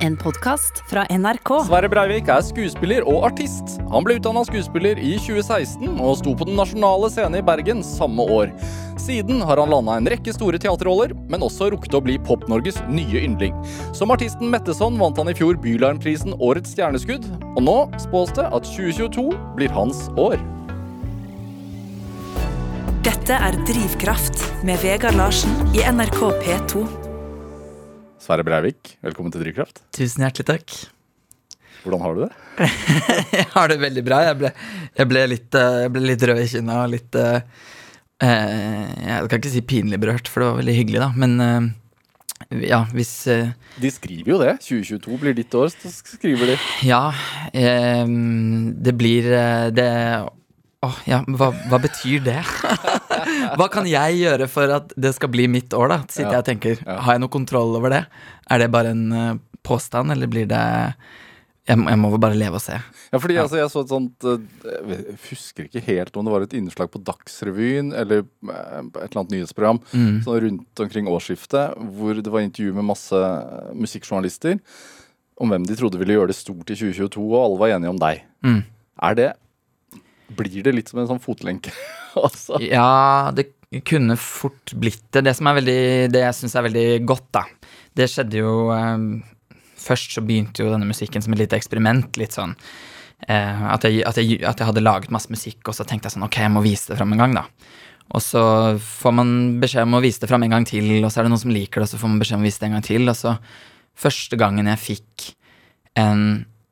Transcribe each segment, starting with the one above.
En podkast fra NRK. Sverre Breivik er skuespiller og artist. Han ble utdanna skuespiller i 2016 og sto på Den nasjonale scene i Bergen samme år. Siden har han landa en rekke store teaterroller, men også rukket å bli Pop-Norges nye yndling. Som artisten Metteson vant han i fjor Bylarmprisen Årets stjerneskudd, og nå spås det at 2022 blir hans år. Dette er Drivkraft med Vegard Larsen i NRK P2. Sverre Breivik, velkommen til Drivkraft. Tusen hjertelig takk. Hvordan har du det? Jeg har det veldig bra. Jeg ble, jeg ble, litt, eh, jeg ble litt, rød i kinna og litt eh, eh, Jeg kan ikke si pinlig berørt, for det var veldig hyggelig, da. Men eh, ja, hvis eh, De skriver jo det. 2022 blir ditt år, så skriver de. Ja, eh, det blir det Åh, ja, hva, hva betyr det? hva kan jeg gjøre for at det skal bli mitt år, da? Sitter Ja. jeg og tenker. Ja. Har jeg noe kontroll over det? Er det bare en uh, påstand, eller blir det jeg, må- jeg må vel bare leve og se. Ja, fordi altså, jeg så et sånt eh, Jeg husker ikke helt om det var et innslag på Dagsrevyen eller eh, et eller annet nyhetsprogram Mm. sånn rundt omkring årsskiftet, hvor det var intervju med masse musikkjournalister om hvem de trodde ville gjøre det stort i 2022, og alle var enige om deg. Mm. Er det Blir det litt som en sånn fotlenke? altså? Ja, det kunne fort blitt det. Det som er veldig Det jeg syns er veldig godt, da. Det skjedde jo eh, Først så begynte jo denne musikken som et lite eksperiment. Litt sånn eh, at, jeg, at, jeg, at jeg hadde laget masse musikk, og så tenkte jeg sånn Ok, jeg må vise det fram en gang, da. Og så får man beskjed om å vise det fram en gang til, og så er det noen som liker det, og så får man beskjed om å vise det en gang til. Og så første gangen jeg fikk en,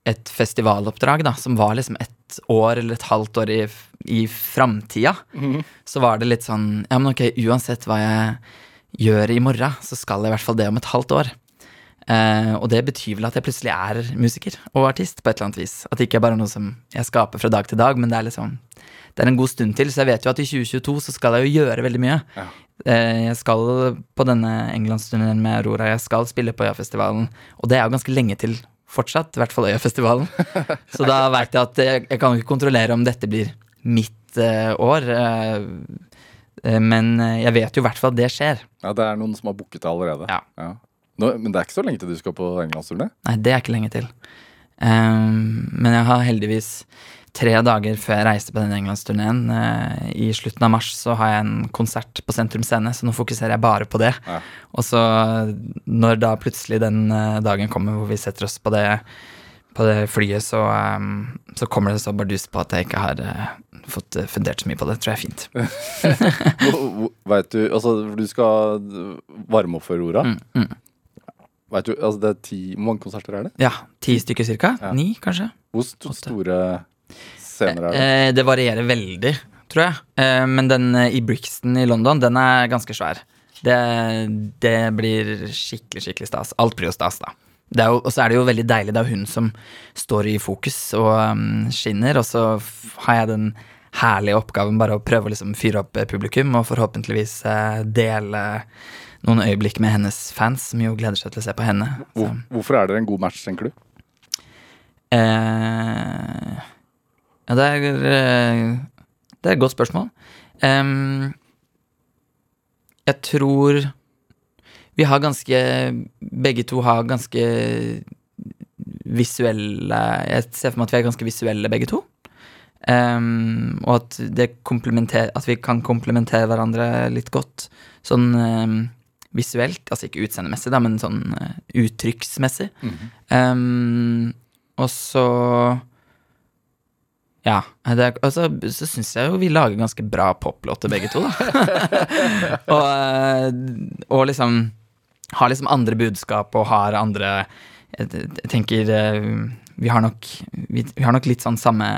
et festivaloppdrag, da, som var liksom et år eller et halvt år i, i framtida, så var det litt sånn Ja, men ok, uansett hva jeg gjør i morgen, så skal jeg i hvert fall det om et halvt år. Eh, og det betyr vel at jeg plutselig er musiker og artist på et eller annet vis. At det ikke er bare noe som jeg skaper fra dag til dag, men det er liksom Det er en god stund til, så jeg vet jo at i 2022 så skal jeg jo gjøre veldig mye. Ja. Eh, jeg skal på denne Englandsturneen med Aurora, jeg skal spille på Øyafestivalen, og det er jo ganske lenge til fortsatt, i hvert fall Øyafestivalen. Så da veit jeg at jeg, jeg kan ikke kontrollere om dette blir mitt uh, år. eh, men jeg vet jo i hvert fall at det skjer. Ja, det er noen som har booket det allerede. Ja. Nå, men det er ikke så lenge til du skal på englandsturné? Nei, det er ikke lenge til. Um, men jeg har heldigvis tre dager før jeg reiste på den englandsturneen, eh, i slutten av mars, så har jeg en konsert på Sentrum Scene, så nå fokuserer jeg bare på det. Ja. Og så, når da plutselig den eh, dagen kommer hvor vi setter oss på det, på det flyet, så, um, så kommer det så bardus på at jeg ikke har uh, fått fundert så mye på det. tror jeg er fint. Vet du, altså du skal varme opp for Aurora. Mm, mm. Vet du, altså det er ti, Hvor mange konserter er det? Ja, ti stykker cirka. Ja. Ni, kanskje. Hvor store scener er det? Eh, det varierer veldig, tror jeg. Eh, men den eh, i Brixton i London, den er ganske svær. Det, det blir skikkelig, skikkelig stas. Alt blir jo stas, da. Jo, og så er det jo veldig deilig. Det er hun som står i fokus og um, skinner, og så har jeg den herlige oppgaven bare å prøve å liksom fyre opp eh, publikum, og forhåpentligvis uh, dele noen øyeblikk med hennes fans, som jo gleder seg til å se på henne. Hvor, hvorfor er dere en god match, tenker du? Eh, ja, det er eh, Det er et godt spørsmål. Um, jeg tror vi har ganske Begge to har ganske visuelle Jeg ser for meg at vi er ganske visuelle, begge to. Um, og at, det at vi kan komplementere hverandre litt godt. Sånn um, visuelt, altså ikke utseendemessig, da, men sånn uh, uttrykksmessig. Em, og så Ja. Det altså, så, syns jeg jo vi lager ganske bra poplåter, begge to, da. og, eh, og liksom har liksom andre budskap og har andre Jeg, jeg tenker eh, vi har nok vi, vi har nok litt sånn samme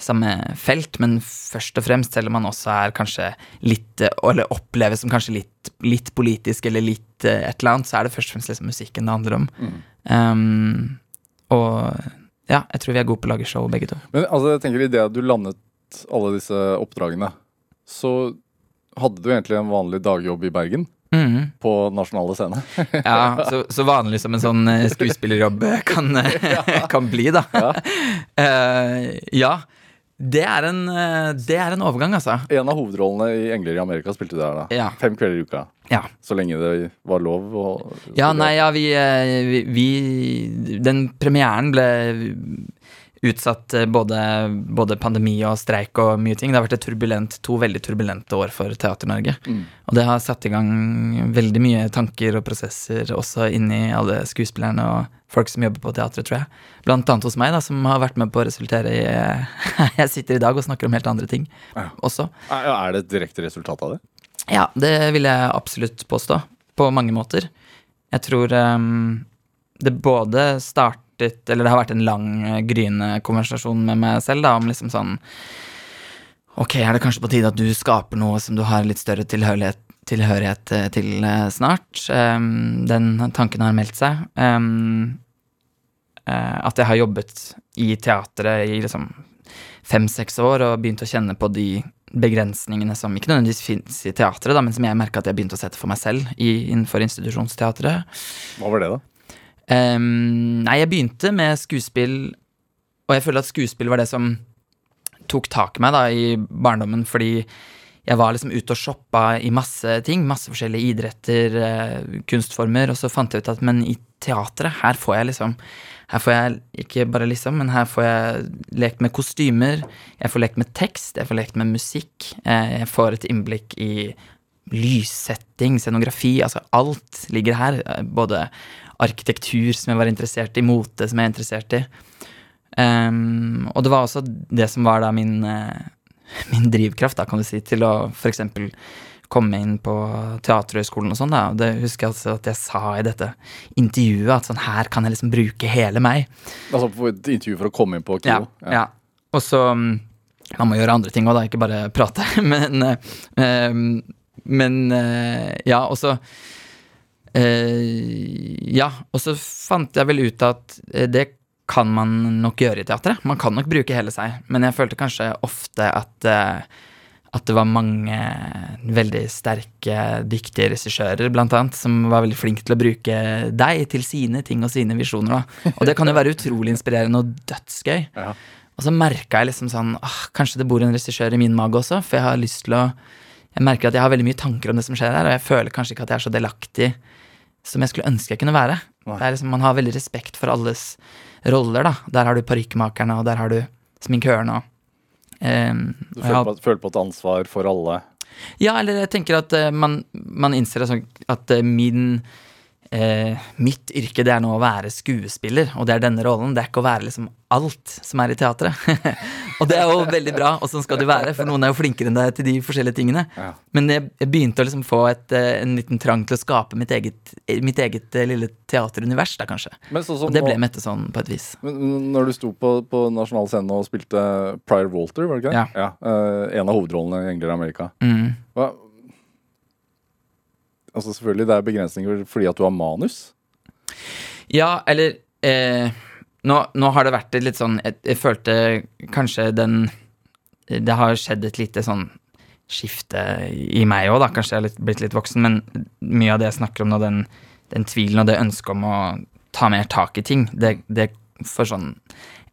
samme felt, men først og fremst, selv om man også er kanskje litt eh, Eller oppleves som kanskje litt, litt politisk eller litt eh, et eller annet, så er det først og fremst liksom musikken det handler om. Um, og ja, jeg tror vi er gode på å lage show, begge to. Men altså, jeg tenker i det at du landet alle disse oppdragene, så hadde du egentlig en vanlig dagjobb i Bergen Mhm. på nasjonale scene. Ja, så, så vanlig som en sånn eh, skuespillerjobb kan, eh, kan bli, da. Ja. Eh, ja. Det er en, eh, det er en overgang, altså. En av hovedrollene i 'Engler i Amerika' spilte du der, da. Ja. Fem kvelder i uka. Ja. Så lenge det var lov å Ja, nei, ja, vi, eh, vi, vi Den premieren ble utsatt eh, både, både pandemi og streik og mye ting. Det har vært et turbulent, to veldig turbulente år for Teater-Norge. Mm. Og det har satt i gang veldig mye tanker og prosesser også inni alle skuespillerne og folk som jobber på teatret, tror jeg. Blant annet hos meg, da, som har vært med på å resultere i Jeg sitter i dag og snakker om helt andre ting Ja. også. Er det et direkte resultat av det? Ja, det vil jeg absolutt påstå. På mange måter. Jeg tror um, det både startet Eller det har vært en lang, eh, gryende konversasjon med meg selv da, om liksom sånn Ok, er det kanskje på tide at du skaper noe som du har litt større tilhørighet, tilhørighet eh, til eh, snart? Um, den tanken har meldt seg. Um, at jeg har jobbet i teatret i liksom fem-seks år og begynt å kjenne på de begrensningene som ikke nødvendigvis fins i teatret, da, men som jeg merka at jeg begynte å sette for meg selv i, innenfor institusjonsteatret. Hva var det, da? Ehm, nei, jeg begynte med skuespill, og jeg føler at skuespill var det som tok tak i meg da i barndommen, fordi jeg var liksom ute og shoppa i masse ting, masse forskjellige idretter, uh, kunstformer, og så fant jeg ut at men i teatret, her får jeg liksom Her får jeg ikke bare liksom, men her får jeg lekt med kostymer, jeg får lekt med tekst, jeg får lekt med musikk, uh, jeg får et innblikk i lyssetting, scenografi, altså alt ligger her. eh, Både arkitektur som jeg var interessert i, mote som jeg er interessert i. Um, og det var også det som var da min, eh, min drivkraft, da, kan du si, til å f.eks. komme inn på Teaterhøgskolen og sånn, da. Og det husker jeg altså at jeg sa i dette intervjuet, at sånn her kan jeg liksom bruke hele meg. Altså et intervju for å komme inn på Ja, ja. ja. Og så mm, Man må gjøre andre ting òg, da, ikke bare prate. Men, eh, men eh, ja, og så Ja, og så fant jeg vel ut at eh, det kan man nok gjøre i teatret. Man kan nok bruke hele seg, men jeg følte kanskje ofte at eh, at det var mange veldig sterke, dyktige regissører, blant annet, som var veldig flinke til å bruke deg til sine ting og sine visjoner. Da. Og det kan jo være utrolig inspirerende og dødsgøy. Ja. Og så merka jeg liksom sånn ah, Kanskje det bor en regissør i min mage også, for jeg har lyst til å Jeg merker at jeg har veldig mye tanker om det som skjer her, og jeg føler kanskje ikke at jeg er så delaktig som jeg skulle ønske jeg kunne være. Det er liksom, man har veldig respekt for alles roller, da. Der har du parykkmakerne, og der har du sminkørene og ehm, Du føler har- på, føler på et ansvar for alle? ja, eller jeg tenker at uh, man, man innser at, at uh, min eh, Mitt yrke, det er nå å være skuespiller, og det er denne rollen. Det er ikke å være liksom alt som er i teatret. og det er jo veldig bra, og sånn skal det være, for noen er jo flinkere enn deg til de forskjellige tingene. Ja. Men jeg, jeg begynte å liksom få et, eh, en liten trang til å skape mitt eget, eh, mitt eget eh, lille teaterunivers, da kanskje. Men sånn Og det ble Mette sånn på et vis. Men når du sto på, på nasjonal scene og spilte Prior Walter, var det ikke? det? Ja. eh, en av hovedrollene i 'Engler i Amerika'. Mm. Hva? Altså Selvfølgelig, det er begrensninger fordi at du har manus. Ja, eller eh, nå, nå har det vært et litt sånn Jeg, jeg følte kanskje den Det har skjedd et lite sånn skifte i meg òg, da. Kanskje jeg har litt, blitt litt voksen, men mye av det jeg snakker om nå, den, den tvilen og det ønsket om å ta mer tak i ting, det, det for sånn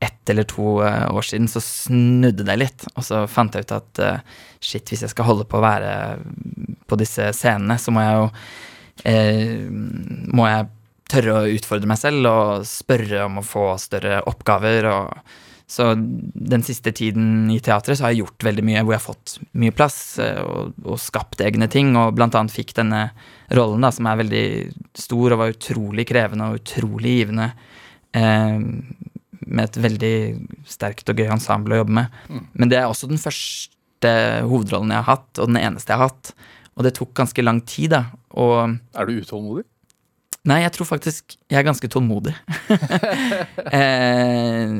ett eller to eh, år siden så snudde det litt, og så fant jeg ut at eh, shit, hvis jeg skal holde på å være på disse scenene, så må jeg jo eh, Må jeg tørre å utfordre meg selv og spørre om å få større oppgaver. Og, så den siste tiden i teatret så har jeg gjort veldig mye hvor jeg har fått mye plass eh, og, og skapt egne ting, og blant annet fikk denne rollen da, som er veldig stor og var utrolig krevende og utrolig givende. Eh, med et veldig sterkt og gøy ensemble å jobbe med. Men det er også den første hovedrollen jeg har hatt, og den eneste jeg har hatt. Og det tok ganske lang tid, da. Og Er du utålmodig? Nei, jeg tror faktisk jeg er ganske tålmodig. eh,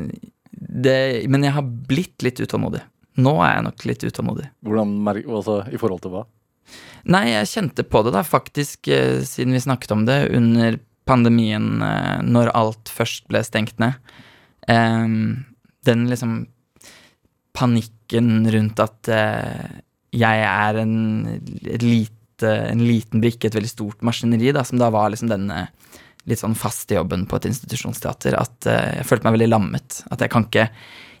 det, men jeg har blitt litt utålmodig. Nå er jeg nok litt utålmodig. Hvordan altså, I forhold til hva? Nei, jeg kjente på det da, faktisk, eh, siden vi snakket om det, under pandemien, eh, når alt først ble stengt ned. Den liksom panikken rundt at eh, jeg er en, lite, en liten brikke i et veldig stort maskineri, da, som da var liksom denne litt sånn faste jobben på et institusjonsteater at eh, jeg følte meg veldig lammet. At jeg kan ikke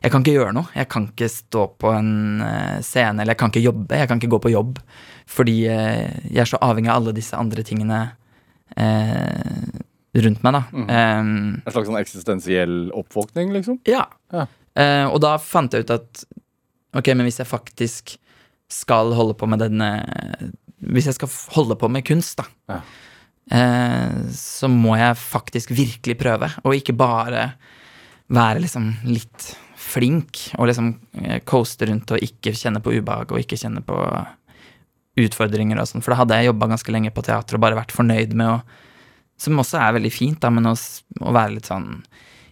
jeg kan ikke gjøre noe. Jeg kan ikke stå på en eh, scene, eller jeg kan ikke jobbe. Jeg kan ikke gå på jobb. Fordi jeg er så avhengig av alle disse andre tingene eh, rundt meg, da. Mm. Um, En slags sånn eksistensiell oppvåkning, liksom? ja. Ja. Uh, og da fant jeg ut at ok, men hvis jeg faktisk skal holde på med denne Hvis jeg skal holde på med kunst, da, Ja. uh, så må jeg faktisk virkelig prøve, og ikke bare være liksom litt flink og liksom eh, coaste rundt og ikke kjenne på ubehag og ikke kjenne på utfordringer og sånn, for da hadde jeg jobba ganske lenge på teater og bare vært fornøyd med å Som også er veldig fint, da, men å, å være litt sånn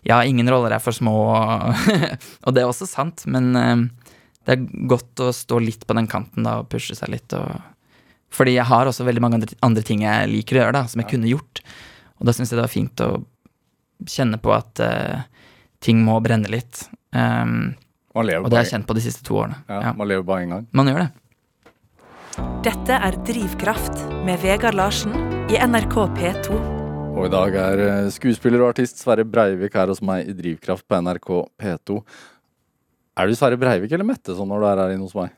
Ja, ingen roller er for små, og det er også sant, men eh, det er godt å stå litt på den kanten da og pushe seg litt. Og, fordi jeg har også veldig mange andre, andre ting jeg liker å gjøre, da, som jeg kunne gjort. Og da syns jeg det var fint å kjenne på at uh, ting må brenne litt. Um, Man lever og det har jeg kjent på de siste to årene. ja, Ja, Man lever bare én gang. Man gjør det. Dette er Drivkraft med Vegard Larsen i NRK P2. Og i dag er eh, skuespiller og artist Sverre Breivik her hos meg i Drivkraft på NRK P2. Er du Sverre Breivik eller Mette sånn når du er her inne hos meg?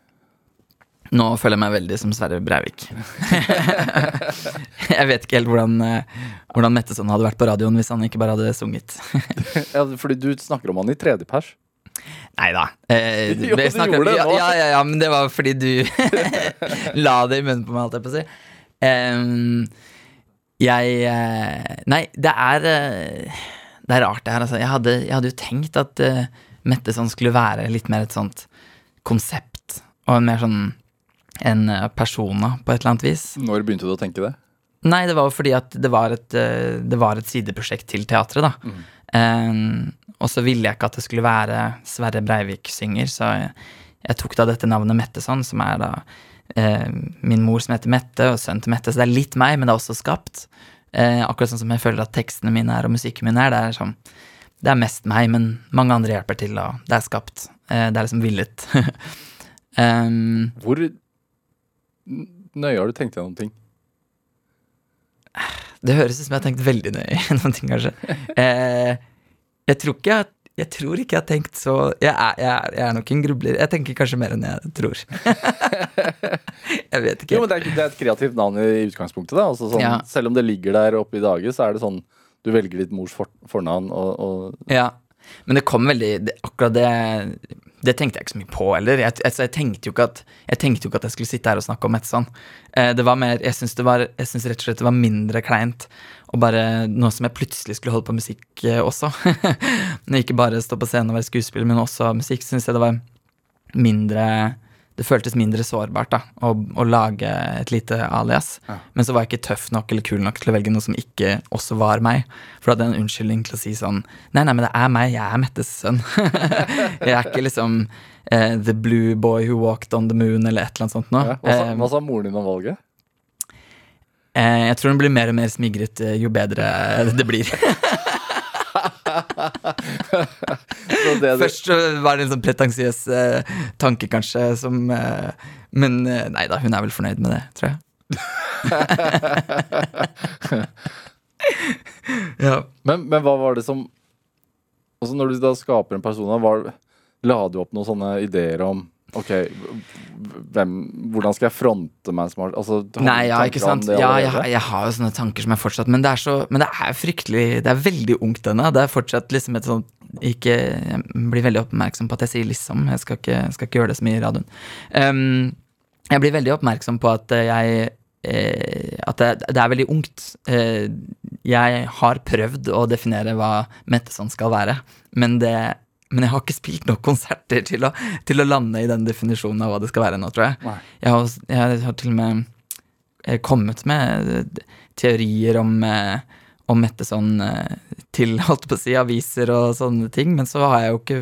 Nå føler jeg meg veldig som Sverre Breivik. jeg vet ikke helt hvordan, eh, hvordan Metteson hadde vært på radioen hvis han ikke bare hadde sunget. Ja, fordi du snakker om han i tredje pers. Nei da. Eh, Jo, du gjorde det nå. ja, ja, ja, men det var fordi du la det i munnen på meg, holdt jeg på å si. Em, jeg eh, Nei, det er eh, Det er rart, det her, altså. Jeg hadde, jeg hadde jo tenkt at uh, Metteson skulle være litt mer et sånt konsept, og en mer sånn en eh, persona, på et eller annet vis. Når begynte du å tenke det? Nei, det var jo fordi at det var et, eh, det var et sideprosjekt til teatret, da. Eh, og så ville jeg ikke at det skulle være Sverre Breivik synger, så jeg, jeg tok da dette navnet Metteson, som er da eh, min mor som heter Mette, og sønnen til Mette, så det er litt meg, men det er også skapt. Eh, akkurat sånn som jeg føler at tekstene mine er, og musikken min er. Det er sånn Det er mest meg, men mange andre hjelper til, og det er skapt. Eh, det er liksom villet. um, Hvor nøye har du tenkt gjennom ting? Det høres ut som jeg har tenkt veldig nøye gjennom ting, kanskje. Eh, jeg tror ikke jeg, jeg tror ikke jeg har tenkt så jeg er, jeg, er, jeg er nok en grubler. Jeg tenker kanskje mer enn jeg tror. jeg vet ikke. Jo, det er, det er et kreativt navn i utgangspunktet. Altså, sånn, Ja. Selv om det ligger der oppe i dage, så er det sånn du velger ditt mors for, fornavn og, og Ja, men det kom veldig det, Akkurat det Det tenkte jeg ikke så mye på heller. Jeg, jeg, jeg, tenkte at, jeg tenkte jo ikke at jeg skulle sitte her og snakke om Metson. Eh, det var mer Jeg syns rett og slett det var mindre kleint og bare noe som jeg plutselig skulle holde på musikk eh, også. Ikke bare stå på scenen og være skuespiller, men også musikk, syns jeg det var mindre det føltes mindre sårbart da, å, å lage et lite alias. Ja. Men så var jeg ikke tøff nok eller kul nok til å velge noe som ikke også var meg. For da hadde jeg en unnskyldning til å si sånn Nei, nei, men det er meg. Jeg er Mettes sønn. jeg er ikke liksom uh, The Blue Boy Who Walked on the Moon eller et eller annet sånt noe. ja. hva, sa, Eh, hva sa moren din om valget? eh, jeg tror hun blir mer og mer smigret jo bedre det blir. Det Først var det en sånn pretensiøs eh, tanke, kanskje, som eh, Men eh, nei da, hun er vel fornøyd med det, tror jeg. ja. men, men hva var det som Altså Når du da skaper en person, var, la du opp noen sånne ideer om Ok, hvem, hvordan skal jeg fronte meg som art- altså, Nei, ja, ikke sant. Ja, jeg, har- jeg har jo sånne tanker som er fortsatt Men det er så Men det er fryktelig Det er veldig ungt ennå. Det er fortsatt liksom et sånt ikke Jeg blir veldig oppmerksom på at jeg sier liksom. Jeg skal ikke, skal ikke gjøre det så mye i radioen. Um, jeg blir veldig oppmerksom på at jeg eh, At det, det er veldig ungt. Eh, jeg har prøvd å definere hva Metteson skal være, men det men jeg har ikke spilt nok konserter til å, til å lande i den definisjonen av hva det skal være nå, tror jeg. Jeg har, jeg har til og med eh, kommet med eh, teorier om, eh, om dette sånn til holdt på å si, aviser og sånne ting, men så har jeg jo ikke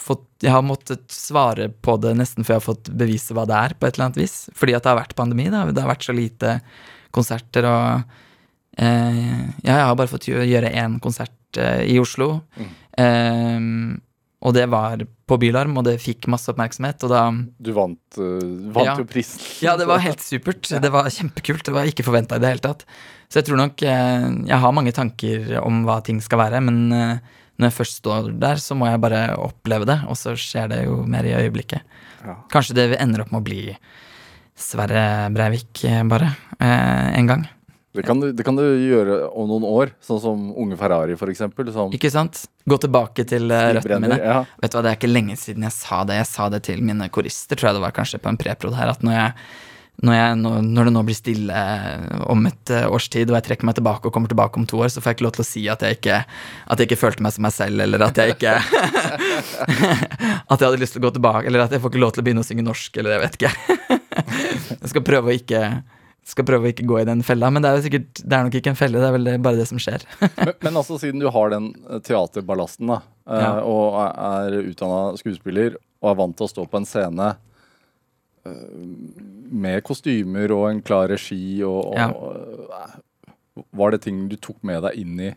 fått Jeg har måttet svare på det nesten før jeg har fått bevise hva det er, på et eller annet vis. Fordi at det har vært pandemi, da. Det har vært så lite konserter og eh, Ja, jeg har bare fått gjøre én konsert i Oslo. Mm. Eh, og det var på Bylarm, og det fikk masse oppmerksomhet, og da Du vant, uh, vant Ja. jo prisen. Ja, det var helt supert. Det var kjempekult. Det var ikke forventa i det hele tatt. Så jeg tror nok eh, Jeg har mange tanker om hva ting skal være, men eh, når jeg først står der, så må jeg bare oppleve det, og så skjer det jo mer i øyeblikket. Ja. Kanskje det ender opp med å bli Sverre Breivik, bare. Eh, en gang. Det kan, du, det kan du gjøre om noen år, sånn som Unge Ferrari, for eksempel. Ikke sant? Gå tilbake til eh, røttene mine. Ja. Vet du hva, Det er ikke lenge siden jeg sa det. Jeg sa det til mine korister, tror jeg det var kanskje på en preprod her, at når, jeg, når, jeg, når, når det nå blir stille eh, om et eh, års tid, og jeg trekker meg tilbake og kommer tilbake om to år, så får jeg ikke lov til å si at jeg ikke, at jeg ikke følte meg som meg selv, eller at jeg ikke At jeg hadde lyst til å gå tilbake, eller at jeg får ikke lov til å begynne å synge norsk, eller jeg vet ikke. jeg skal prøve å ikke skal prøve å ikke gå i den fella, men det er jo sikkert Det er nok ikke en felle, det er vel bare det som skjer. Men, men altså, siden du har den eh, teaterballasten, da, eh, Ja. og er, utdanna skuespiller, og er vant til å stå på en scene eh, med kostymer og en klar regi og, og Ja. Var det ting du tok med deg inn i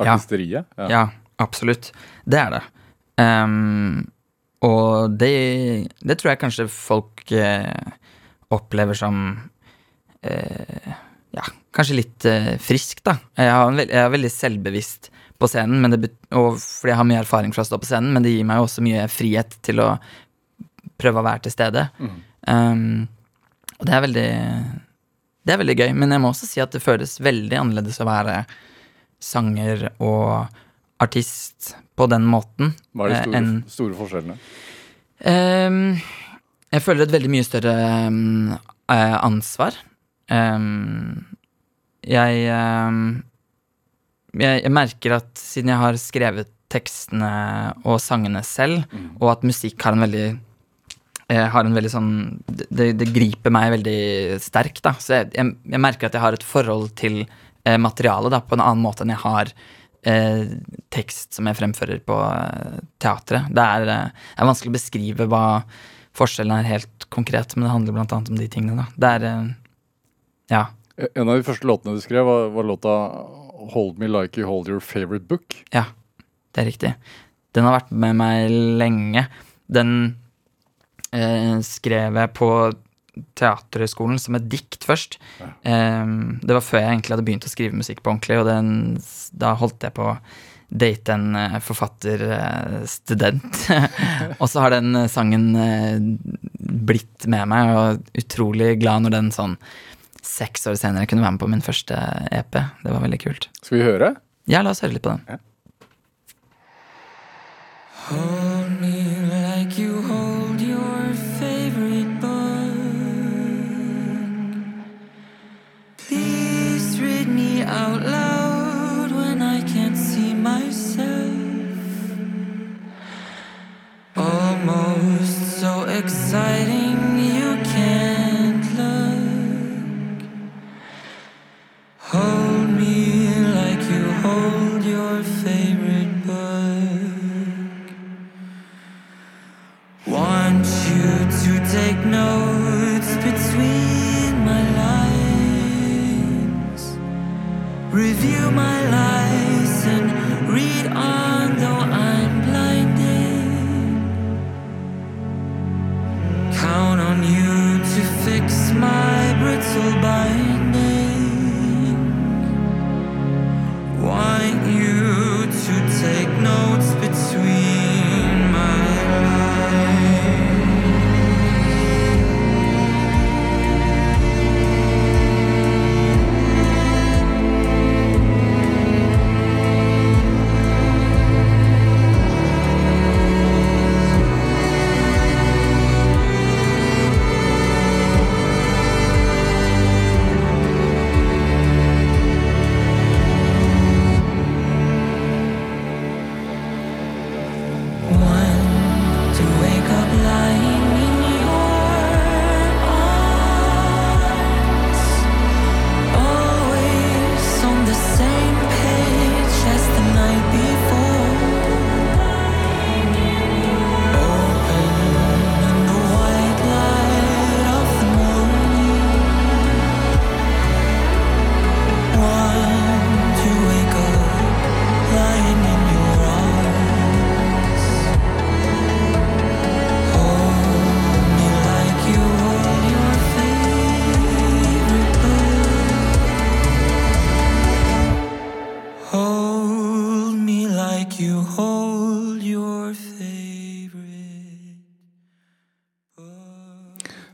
Ja. artisteriet? Ja, absolutt. Det er det. Um, og det, det tror jeg kanskje folk eh, opplever som eh, Ja, kanskje litt eh, frisk, da. Jeg, en jeg er veldig selvbevisst på scenen, men det, og fordi jeg har mye erfaring fra å stå på scenen, men det gir meg jo også mye frihet til å prøve å være til stede. Mm. Um, og det er veldig Det er veldig gøy, men jeg må også si at det føles veldig annerledes å være sanger og artist på den måten. Hva er de eh, store, en, store forskjellene? Um, jeg føler et veldig mye større eh, ansvar. Ehm, jeg, um, jeg Jeg merker at siden jeg har skrevet tekstene og sangene selv, Mm. og at musikk har en veldig eh, har en veldig sånn det, det griper meg veldig sterkt, da. Så jeg, jeg, jeg merker at jeg har et forhold til eh, materialet da, på en annen måte enn jeg har eh, tekst som jeg fremfører på eh, teatret. Det er, eh, er vanskelig å beskrive hva forskjellen er helt konkret, men det handler blant annet om de tingene, da. Det er eh, Ja. En av de første låtene du skrev, var, var låta 'Hold Me Like You Hold Your Favorite Book'. Ja, det er riktig. Den har vært med meg lenge. Den eh, skrev jeg på Teaterhøgskolen som et dikt først. Eh, det var før jeg egentlig hadde begynt å skrive musikk på ordentlig, og den, da holdt jeg på å date en eh, forfatterstudent. og så har den eh, sangen eh, blitt med meg, og utrolig glad når den sånn seks år senere kunne være med på min første EP. Det var veldig kult. Skal vi høre? Ja, la oss høre litt på den. Ja.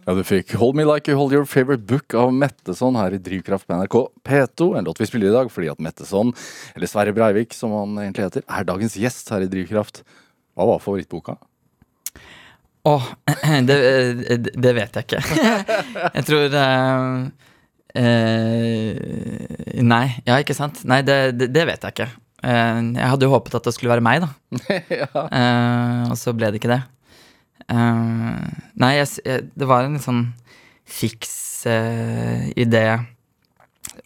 Ja, du fikk Hold Me Like You Hold Your Favorite Book av Metteson her i Drivkraft på NRK P2. En låt vi spiller i dag fordi at Metteson, eller Sverre Breivik som han egentlig heter, er dagens gjest her i Drivkraft. Hva var favorittboka? Åh, det, det vet jeg ikke. Jeg tror uh, uh, Nei, ja, ikke sant? Nei, det, det, det vet jeg ikke. Uh, jeg hadde jo håpet at det skulle være meg, da. ja. Eh, og så ble det ikke det. Eh, nei, jeg, jeg, det var en litt sånn fiks uh, idé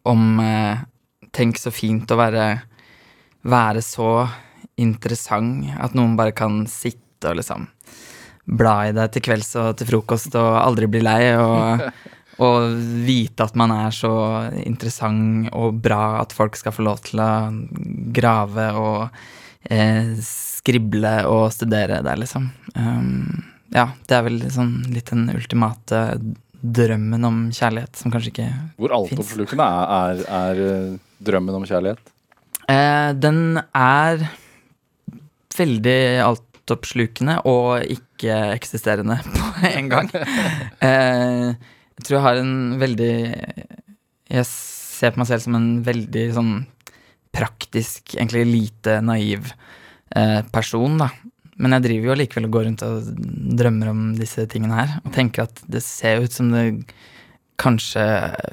om uh, Tenk så fint å være, være så interessant at noen bare kan sitte og liksom bla i deg til kvelds og til frokost og aldri bli lei. Og, og vite at man er så interessant og bra at folk skal få lov til å grave og eh, skrible og studere der, liksom. Um, ja, det er vel sånn litt den ultimate drømmen om kjærlighet som kanskje ikke Hvor altoppslukende er, er, er drømmen om kjærlighet? Eh, den er veldig altoppslukende og ikke-eksisterende på en gang. Eh, jeg tror jeg har en veldig Jeg ser på meg selv som en veldig sånn praktisk, egentlig lite naiv eh, person, da. Men jeg driver jo allikevel og går rundt og drømmer om disse tingene her, og tenker at det ser ut som det kanskje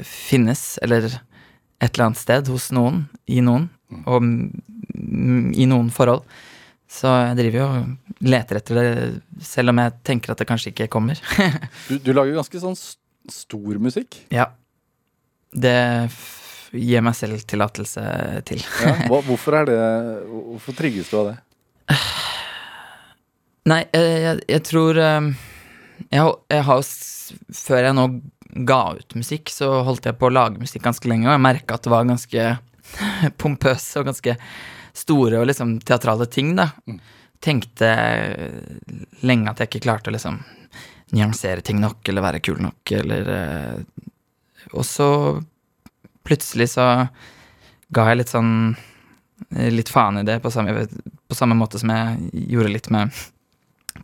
finnes, eller et eller annet sted hos noen, i noen, og mm, i noen forhold. Så jeg driver jo og leter etter det, selv om jeg tenker at det kanskje ikke kommer. Du, du lager ganske sånn stor musikk. ja. Det gir meg selv tillatelse til. Ja. Hvorfor er det Hvorfor trigges du av det? Nei, jeg, jeg, jeg tror eh, jeg, jeg har jo Før jeg nå ga ut musikk, så holdt jeg på å lage musikk ganske lenge, og jeg merka at det var ganske pompøse og ganske store og liksom teatrale ting, da. Mm. Tenkte lenge at jeg ikke klarte å liksom nyansere ting nok, eller være kul nok, eller eh, Og så plutselig så ga jeg litt sånn eh, Litt faen i det, på samme, på samme måte som jeg gjorde litt med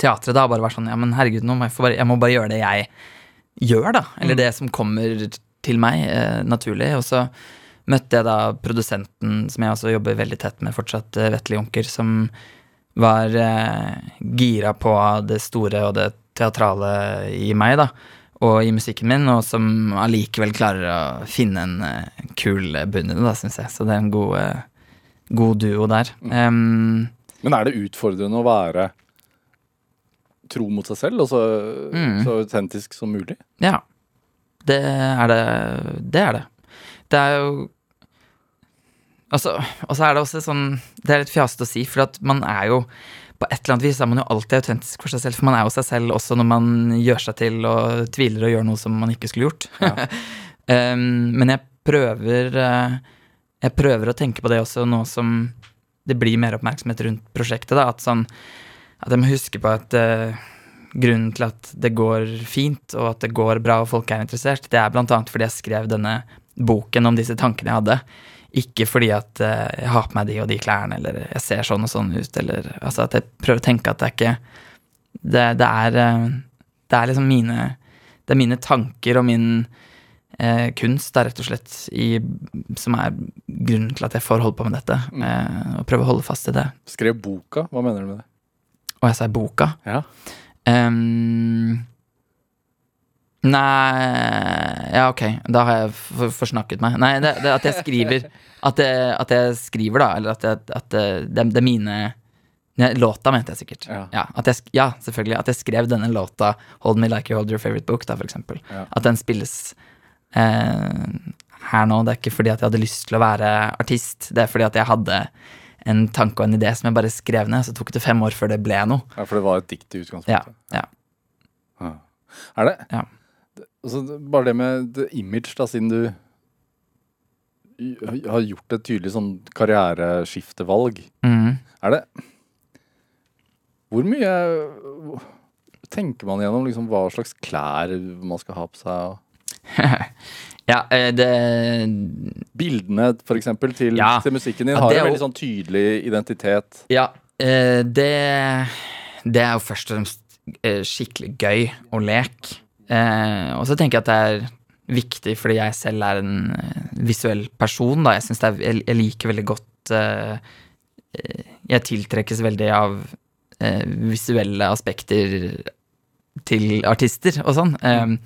teatret. da, Bare vært sånn Ja, men herregud, nå må jeg, bare, jeg må bare gjøre det jeg gjør, da. Eller det som kommer til meg eh, naturlig. Og så møtte jeg da produsenten, som jeg også jobber veldig tett med fortsatt, eh, Vetle Junker, som var eh, gira på det store og det teatrale i meg, da. Og i musikken min, og som allikevel klarer å finne en eh, kul bunn i det, da, syns jeg. Så det er en god, eh, god duo der. Um, Men er det utfordrende å være tro mot seg selv, og så, Mm. så autentisk som mulig? Ja. Det er det. Det er det. Det er jo Altså, og så er det også sånn Det er litt fjasete å si, for at man er jo På et eller annet vis er man jo alltid autentisk for seg selv, for man er jo seg selv også når man gjør seg til og tviler og gjør noe som man ikke skulle gjort. um, men jeg prøver eh, Jeg prøver å tenke på det også nå som det blir mer oppmerksomhet rundt prosjektet, da. At sånn At jeg må huske på at uh, grunnen til at det går fint, og at det går bra og folk er interessert, det er annet fordi jeg skrev denne boken om disse tankene jeg hadde. Ikke fordi at eh, jeg har på meg de og de klærne, eller jeg ser sånn og sånn ut, eller altså at jeg prøver å tenke at det er ikke Det, det er eh, Det er liksom mine Det er mine tanker og min eh, kunst, da, rett og slett, i, som er grunnen til at jeg får holde på med dette. Eh, og prøve å holde fast i det. Skrev boka, hva mener du med det? Og jeg sa boka. Ja. Um, nei Ja, ok, da har jeg forsnakket meg. Nei, det, det at jeg skriver At jeg, at jeg skriver, da, eller at, jeg, at det, det, det er mine Låta, mente jeg sikkert. Ja. at jeg, ja, selvfølgelig. At jeg skrev denne låta, 'Hold Me Like You Hold Your Favorite Book', da, for eksempel. Ja. At den spilles eh, her nå. Det er ikke fordi at jeg hadde lyst til å være artist, det er fordi at jeg hadde en tanke og en idé som jeg bare skrev ned, så tok det fem år før det ble noe. ja, for det var et dikt i utgangspunktet. ja. Ja. Er det? Ja. Altså, bare det med det image, da, siden du har gjort et tydelig sånn karriereskiftevalg. Mm. Er det Hvor mye tenker man gjennom liksom hva slags klær man skal ha på seg? Ja, eh, det Bildene, for eksempel, til, Ja. til musikken din Ja, har en veldig sånn tydelig identitet. Ja, eh, det Det er jo først og fremst eh, skikkelig gøy å lek. Eh, og så tenker jeg at det er viktig fordi jeg selv er en visuell person, da. Jeg syns det er Jeg, liker veldig godt Jeg tiltrekkes veldig av visuelle aspekter til artister og sånn. Eh,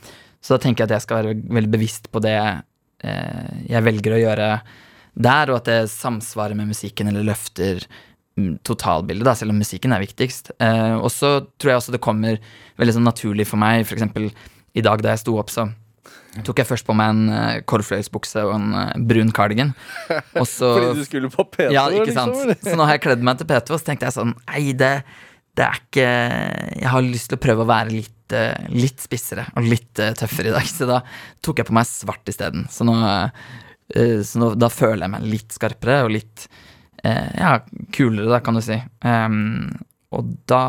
så da tenker jeg at jeg skal være veldig bevisst på det eh, jeg velger å gjøre der, og at det samsvarer med musikken eller løfter mm, totalbildet, da, selv om musikken er viktigst. Eh, og så tror jeg også det kommer veldig sånn naturlig for meg, eksempel i dag da jeg sto opp, så tok jeg først på meg en uh, korfløyelsbukse og en uh, brun cardigan. Og så Fordi du skulle på P2, ja, ikke sant. liksom? Så nå har jeg kledd meg til P2, og så tenkte jeg sånn Nei, det, det er ikke Jeg har lyst til å prøve å være litt, eh, litt spissere og litt eh, tøffere i dag, så da tok jeg på meg svart isteden. Så nå eh, Så nå, da føler jeg meg litt skarpere og litt Ja, kulere, da, kan du si. Um, og, da,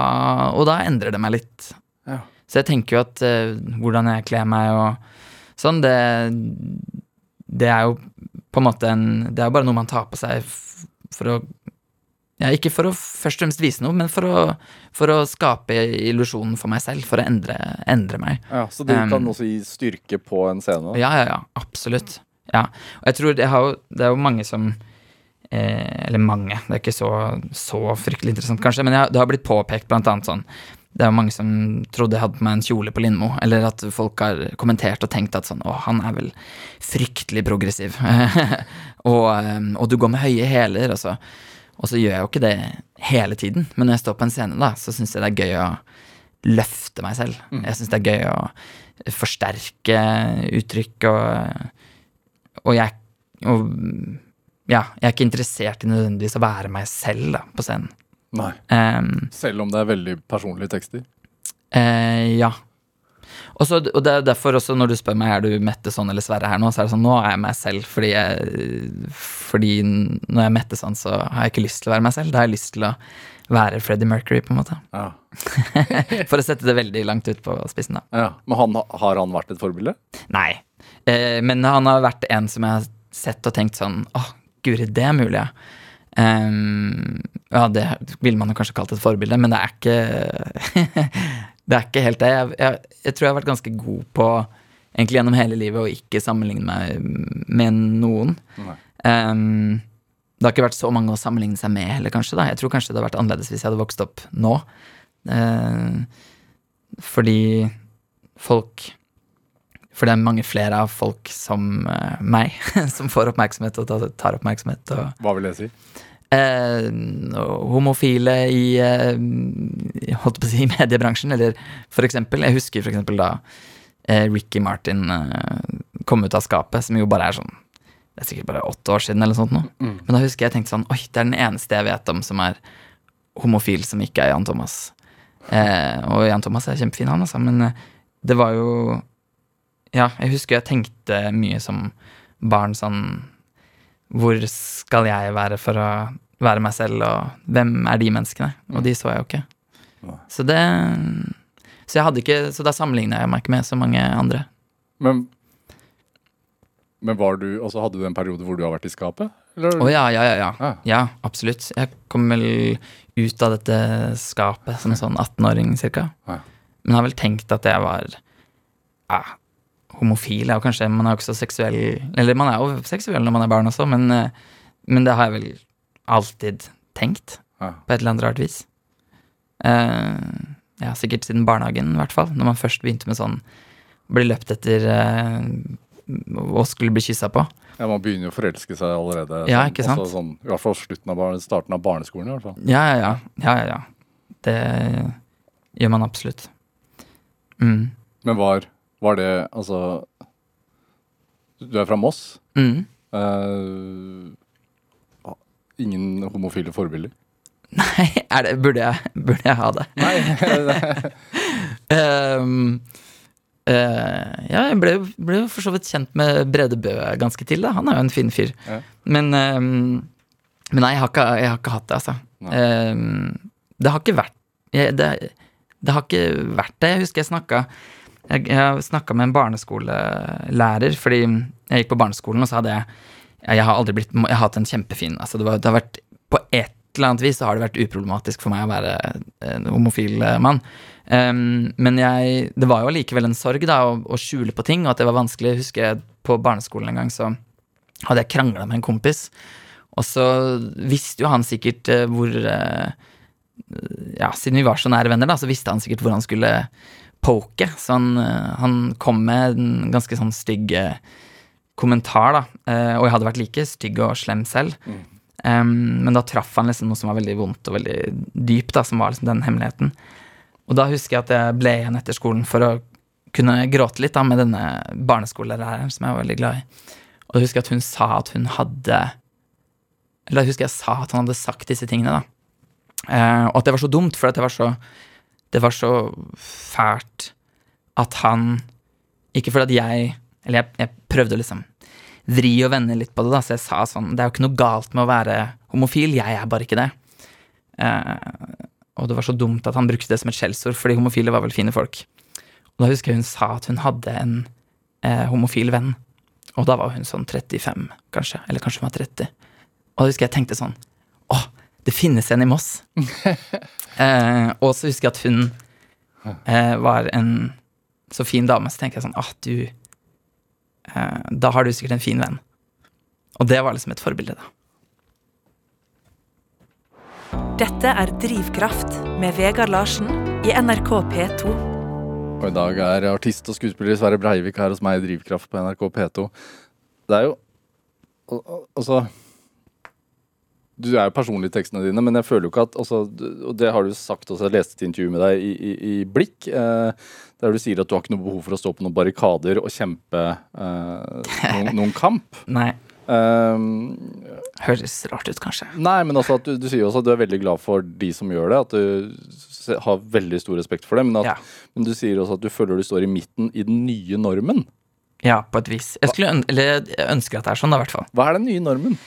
og da endrer det meg litt. Ja. Så jeg tenker jo at uh, hvordan jeg kler meg og sånn, det Det er jo på en måte en Det er jo bare noe man tar på seg for å ja, Ikke for å først og fremst vise noe, men for å, for å skape illusjonen for meg selv. For å endre, endre meg. Ja, så det Um, kan også gi styrke på en scene? Ja, ja, ja. Absolutt. Ja. Og jeg tror det, har det er jo mange som eh, Eller mange, det er ikke så, så fryktelig interessant, kanskje, men jeg, det har blitt påpekt blant annet sånn det er jo mange som trodde jeg hadde på meg en kjole på Lindmo, eller at folk har kommentert og tenkt at sånn Å, han er vel fryktelig progressiv. og, og du går med høye hæler, og så Og så gjør jeg jo ikke det hele tiden, men når jeg står på en scene, da, så syns jeg det er gøy å løfte meg selv. Jeg syns det er gøy å forsterke uttrykk og Og jeg og, ja, jeg er ikke interessert i nødvendigvis å være meg selv da, på scenen. Nei. Um, Selv om det er veldig personlige tekster? Uh, ja. Og, så, og det er derfor også når du spør meg er du Mette sånn eller Sverre her nå, så er det sånn nå er jeg meg selv. Fordi, jeg, fordi når jeg er Mette sånn, så har jeg ikke lyst til å være meg selv. Da har jeg lyst til å være Freddie Mercury, på en måte. Ja. For å sette det veldig langt ut på spissen, da. ja. Men han, har han vært et forbilde? Nei. Eh, men han har vært en som jeg har sett og tenkt sånn Å, guri, det er mulig, ja. Um, ja, det ville man jo kanskje kalt et forbilde, men det er ikke Det er ikke helt det. Jeg, jeg, jeg tror jeg har vært ganske god på, egentlig gjennom hele livet, å ikke sammenligne meg med noen. Ehm, det har ikke vært så mange å sammenligne seg med heller, kanskje. da. Jeg tror kanskje det hadde vært annerledes hvis jeg hadde vokst opp nå. Uh, fordi folk For det er mange flere av folk som uh, meg som får oppmerksomhet og tar- tar oppmerksomhet. og Hva vil det si? Eh, homofile i eh, holdt på å si, mediebransjen, eller for eksempel Jeg husker for eksempel da eh, Ricky Martin eh, kom ut av skapet, som jo bare er sånn Det er sikkert bare åtte år siden, eller sånt noe. Men da husker jeg tenkte sånn Oi, det er den eneste jeg vet om som er homofil, som ikke er Jan Thomas. Eh, og Jan Thomas er kjempefin, han, altså, men eh, det var jo Ja, jeg husker jeg tenkte mye som barn sånn hvor skal jeg være for å være meg selv, og hvem er de menneskene? Og de så jeg jo ikke. Så det Så jeg hadde ikke Så da sammenligna jeg meg ikke med så mange andre. Men, men var du, altså hadde du en periode hvor du har vært i skapet? Å ja, ja, ja, ja. Ja. Ja, absolutt. Jeg kom vel ut av dette skapet som sånn 18-åring cirka. Ja. Men har vel tenkt at jeg var ja, homofil. Er jo kanskje, man er jo ikke så seksuell Eller man er jo seksuell når man er barn også, men, eh, men det har jeg vel alltid tenkt. Ja. På et eller annet rart vis. Uh, ja, sikkert siden barnehagen, i hvert fall. Når man først begynte med sånn Bli løpt etter uh, og skulle bli kyssa på. Ja, Man begynner jo å forelske seg allerede. Ja, sånn, ikke sant? Altså, sånn, I hvert fall slutten av starten av barneskolen. i hvert fall. Ja, ja, ja. ja, ja, ja. Det gjør man absolutt. Mm. Men var, var det altså Du er fra Moss. Mm. Uh, ingen homofile forbilder? Nei, det, burde, jeg, burde jeg ha det? Nei. um, uh, ja, jeg ble, jo- ble for så vidt kjent med Brede Bø ganske til, da. Han er jo en fin fyr. Ja. Men, um, men nei, jeg har, ikke, jeg har ikke hatt det, altså. Ehm, det har ikke vært jeg, det, det har ikke vært det. Jeg husker jeg snakka Jeg, jeg snakka med en barneskolelærer, fordi jeg gikk på barneskolen, og så hadde jeg jeg, har aldri blitt Jeg har hatt en kjempefin altså det, var, det har vært På et eller annet vis så har det vært uproblematisk for meg å være en homofil eh, mann. Um, men jeg Det var jo allikevel en sorg, da, å, å skjule på ting, og at det var vanskelig. Husker jeg på barneskolen en gang så hadde jeg krangla med en kompis, og så visste jo han sikkert eh, hvor eh, Ja, siden vi var så nære venner, da, så visste han sikkert hvor han skulle poke. Så han, eh, han kom med en ganske sånn stygg eh, kommentar, da. Eh, og jeg hadde vært like stygg og slem selv. Um, men da traff han liksom noe som var veldig vondt og veldig dypt, da, som var liksom den hemmeligheten. Og da husker jeg at jeg ble igjen etter skolen for å kunne gråte litt da med denne barneskolelæreren som jeg var veldig glad i. Og da husker jeg at hun sa at hun hadde Eller da husker jeg sa at han hadde sagt disse tingene, da. Uh, og at det var så dumt, for at det var så Det var så fælt at han Ikke fordi at jeg Eller jeg, jeg prøvde å liksom vri og vende litt på det, da, så jeg sa sånn Det er jo ikke noe galt med å være homofil, jeg er bare ikke det. Eh, og det var så dumt at han brukte det som et skjellsord, fordi homofile var vel fine folk. Og da husker jeg hun sa at hun hadde en eh, homofil venn. Og da var hun sånn 35, kanskje. Eller kanskje hun var 30. Og da husker jeg tenkte sånn Å, det finnes en i Moss. eh, og så husker jeg at hun eh, var en så fin dame, så tenker jeg sånn Å, du eh, Da har du sikkert en fin venn. Og det var liksom et forbilde, da. Dette er Drivkraft med Vegard Larsen i NRK P2. Og i dag er artist og skuespiller Sverre Breivik her hos meg i Drivkraft på NRK P2. Det er jo al- al- Altså Du er jo personlig i tekstene dine, men jeg føler jo ikke at altså, Og det har du sagt også, jeg leste et intervju med deg i, i, i Blikk, eh, der du sier at du har ikke noe behov for å stå på noen barrikader og kjempe eh, noen, noen kamp. Nei, Um, høres rart ut, kanskje. Nei, men altså at du, du sier også at du er veldig glad for de som gjør det. At du har veldig stor respekt for det. Men, at, Ja. men du sier også at du føler du står i midten i den nye normen. Ja, på et vis. Jeg, skulle, ønske at det er sånn, da, i hvert fall. Hva er den nye normen?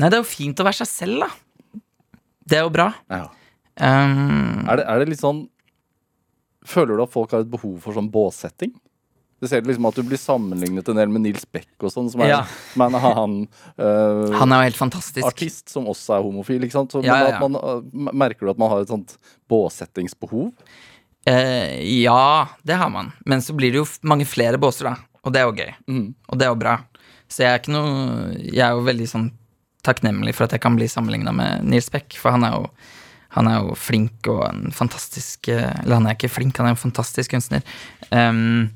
Nei, det er jo fint å være seg selv, da. Det er jo bra. Um, Er, det, er det litt sånn Føler du at folk har et behov for sånn båssetting? Du ser liksom at du blir sammenlignet en del med Nils Beck og sånn, som er, Ja. som er en annen uh, han er jo helt fantastisk. artist som også er homofil. ikke sant? Så, Ja, ja, man, øh, merker du at man har et sånt båssettingsbehov? Uh, ja, det har man. Men så blir det jo mange flere båser, da. Og det er jo gøy. Mm. Og det er jo bra. Så jeg er ikke noe Jeg er jo veldig sånn takknemlig for at jeg kan bli sammenligna med Nils Beck, for han er jo han er jo flink og en fantastisk eh, Eller han er ikke flink, han er en fantastisk kunstner. Um,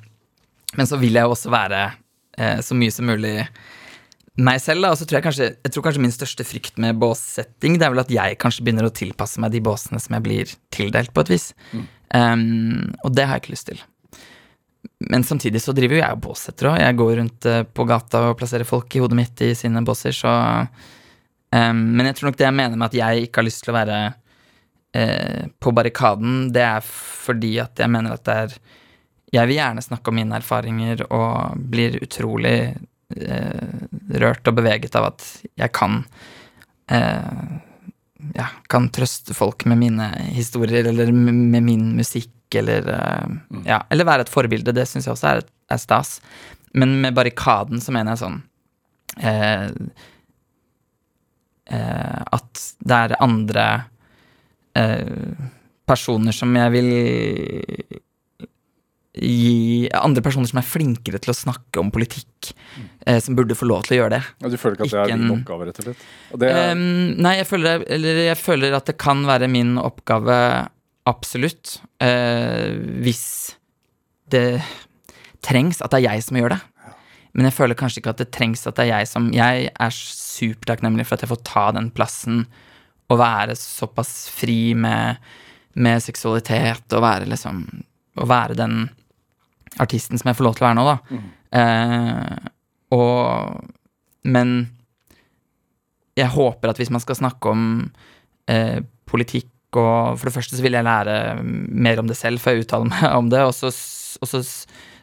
men så vil jeg jo også være uh, så mye som mulig meg selv, da. Og så tror jeg kanskje Jeg tror kanskje min største frykt med båssetting, det er vel at jeg kanskje begynner å tilpasse meg de båsene som jeg blir tildelt, på et vis. Um, og det har jeg ikke lyst til. Men samtidig så driver jo jeg og båssetter òg. Jeg går rundt eh, på gata og plasserer folk i hodet mitt i sine båser, så um, Men jeg tror nok det jeg mener med at jeg ikke har lyst til å være uh, på barrikaden, det er fordi at jeg mener at det er Jeg vil gjerne snakke om mine erfaringer og blir utrolig uh, rørt og beveget av at jeg kan uh, ja, kan trøste folk med mine historier eller med min musikk eller mm. Ja, eller være et forbilde. Det syns jeg også er, er stas. Men med barrikaden så mener jeg sånn eh, eh, At det er andre eh, personer som jeg vil gi Andre personer som er flinkere til å snakke om politikk, eh, som burde få lov til å gjøre det. Ja, du føler ikke at det er din oppgave, rett og slett? Er, Ehm, nei, jeg føler, eller jeg føler at det kan være min oppgave, absolutt, eh, hvis det trengs at det er jeg som gjør det. Men jeg føler kanskje ikke at det trengs at det er jeg som Jeg er supertakknemlig for at jeg får ta den plassen og være såpass fri med, med seksualitet og være liksom Å være den artisten som jeg får lov til å være nå, da. Eh, og Men jeg håper at hvis man skal snakke om eh, politikk og For det første så vil jeg lære mer om det selv før jeg uttaler meg om det, og så, og så,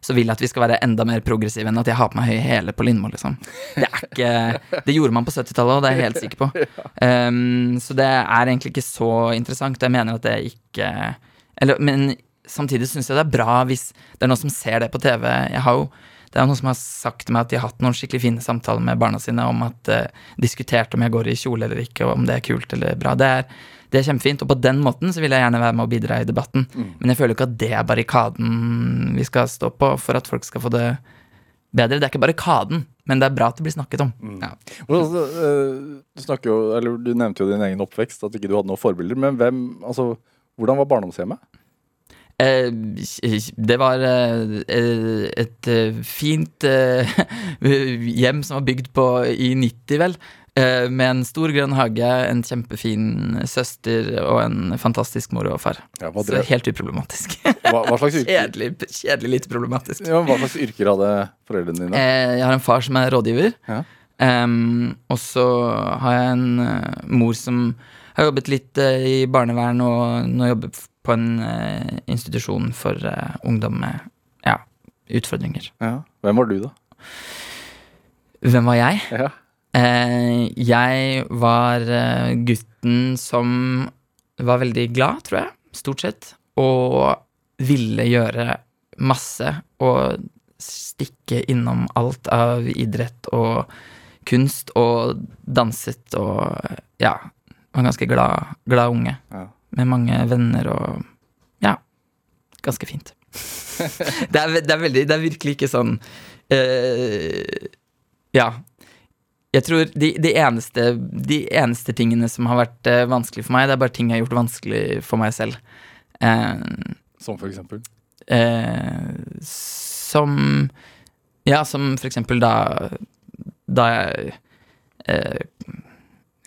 så vil jeg at vi skal være enda mer progressive enn at jeg har på meg høye hæler på Lindmo, liksom. Det er ikke Det gjorde man på 70-tallet, og det er jeg helt sikker på. Um, så det er egentlig ikke så interessant. Jeg mener at det ikke Eller, men samtidig syns jeg det er bra hvis det er noen som ser det på TV. Jeg har jo det er noen som har sagt til meg at de har hatt noen skikkelig fine samtaler med barna sine om at uh, diskutert om jeg går i kjole eller ikke, og om det er kult eller bra. Det er, det er kjempefint, og på den måten så vil jeg gjerne være med og bidra i debatten. Men jeg føler ikke at det er barrikaden vi skal stå på for at folk skal få det bedre. Det er ikke barrikaden, men det er bra at det blir snakket om. Ja. Hvordan, altså, eh, du, jo, eller du nevnte jo din egen oppvekst, at ikke du hadde noen forbilder. Men hvem, altså, hvordan var barndomshjemmet? Eh, det var eh, et fint hjem som var bygd på i 90, vel. Eh, med en stor grønn hage, en kjempefin søster og en fantastisk mor og far. Ja, Så helt uproblematisk. hva, hva, kjedelig, kjedelig lite problematisk. ja, hva slags yrker hadde foreldrene dine? Eh, jeg har en far som er rådgiver. Ja. Um, og så har jeg en eh, mor som har jobbet litt i barnevern, og nå jobber på en institusjon for ungdom med ja, utfordringer. Ja. Hvem var du, da? Hvem var jeg? Ja. Eh, jeg var eh, gutten som var veldig glad, tror jeg, stort sett, og ville gjøre masse og stikke innom alt av idrett og kunst og danset og ja, var en ganske glad, glad unge Ja. med mange venner og ja, ganske fint. det, er, det, er veldig, det er virkelig ikke sånn eh, Ja. Jeg tror de, de, eneste, de eneste tingene som har vært uh, vanskelig for meg, det er bare ting jeg har gjort vanskelig for meg selv. Uh, Som for eksempel? Uh, som Ja, som for eksempel da Da jeg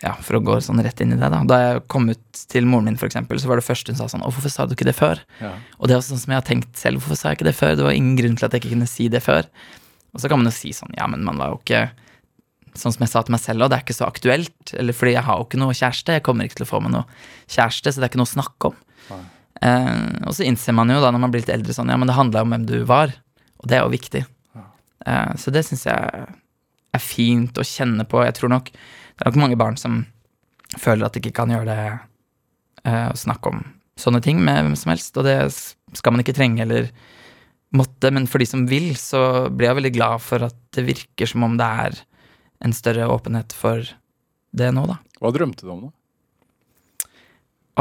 Ja, for å gå sånn rett inn i det, da. Da jeg kom ut til moren min, for eksempel, så var det første hun sa sånn Å, hvorfor sa du ikke det før? Ja. Og det er sånn som jeg har tenkt selv. Hvorfor sa jeg ikke det før? Det var ingen grunn til at jeg ikke kunne si det før. Og så kan man jo si sånn, ja, men man var jo ikke Sånn som jeg sa til meg selv, og det er ikke så aktuelt. Eller fordi jeg har jo ikke noe kjæreste. Jeg kommer ikke til å få meg noe kjæreste, så det er ikke noe å snakke om. Uh, og så innser man jo da når man blir litt eldre sånn, ja, men det handla om hvem du var. Og det er jo viktig. Uh, så det syns jeg er fint å kjenne på. Jeg tror nok det er nok mange barn som føler at de ikke kan gjøre det uh, å snakke om sånne ting med hvem som helst, og det skal man ikke trenge eller måtte, men for de som vil, så blir jeg veldig glad for at det virker som om det er en større åpenhet for det nå, da. Hva drømte du om, da?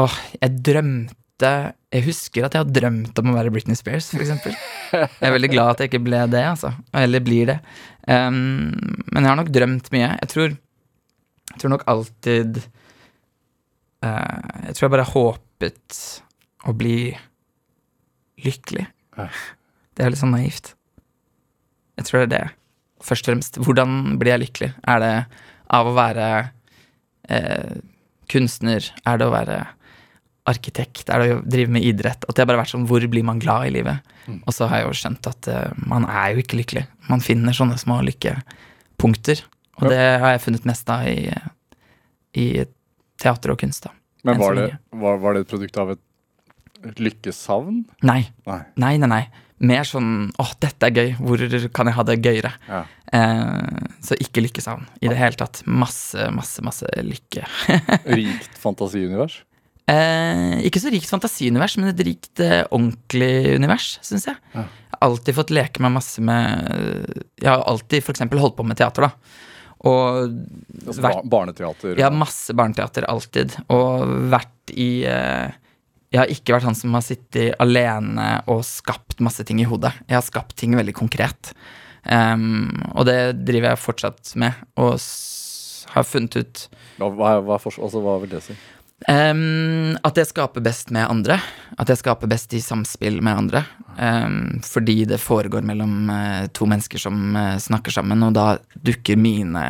Åh, jeg drømte Jeg husker at jeg har drømt om å være Britney Spears, eksempel. Jeg er veldig glad at jeg ikke ble det, altså. Eller blir det. Um, men jeg har nok drømt mye. Jeg tror, jeg tror nok alltid uh, Jeg tror jeg bare håpet å bli lykkelig. Det er litt sånn naivt. Jeg tror det er det. Først og fremst, hvordan blir jeg lykkelig? Er det av å være eh, kunstner? Er det å være arkitekt? Er det å drive med idrett? At har bare vært sånn, hvor blir man glad i livet? Og så har jeg jo skjønt at eh, man er jo ikke lykkelig. Man finner sånne små lykkepunkter. Og Ja. det har jeg funnet mest av i, i teater og kunst, da. Men var det, var, var det et produkt av et lykkesavn? Nei. Nei. Nei, nei, nei. Mer sånn åh, dette er gøy, hvor kan jeg ha det gøyere? Ja. Eh, så ikke lykkesavn i det hele tatt. Masse, masse, masse lykke. Rikt fantasiunivers? Eh, ikke så rikt fantasiunivers, men et rikt eh, ordentlig univers, syns jeg. Ja. Jeg har alltid fått leke meg masse med Jeg har alltid for eksempel holdt på med teater, da. Og Altså, vært barneteater? Ja, masse barneteater, alltid. Og vært i eh, Jeg har ikke vært han som har sittet alene og skapt masse ting i hodet. Jeg har skapt ting veldig konkret. Um, og det driver jeg fortsatt med, og har funnet ut Hva, hva, altså, hva vil det si? Um, at jeg skaper best med andre. At jeg skaper best i samspill med andre. Um, fordi det foregår mellom uh, to mennesker som uh, snakker sammen, og da dukker mine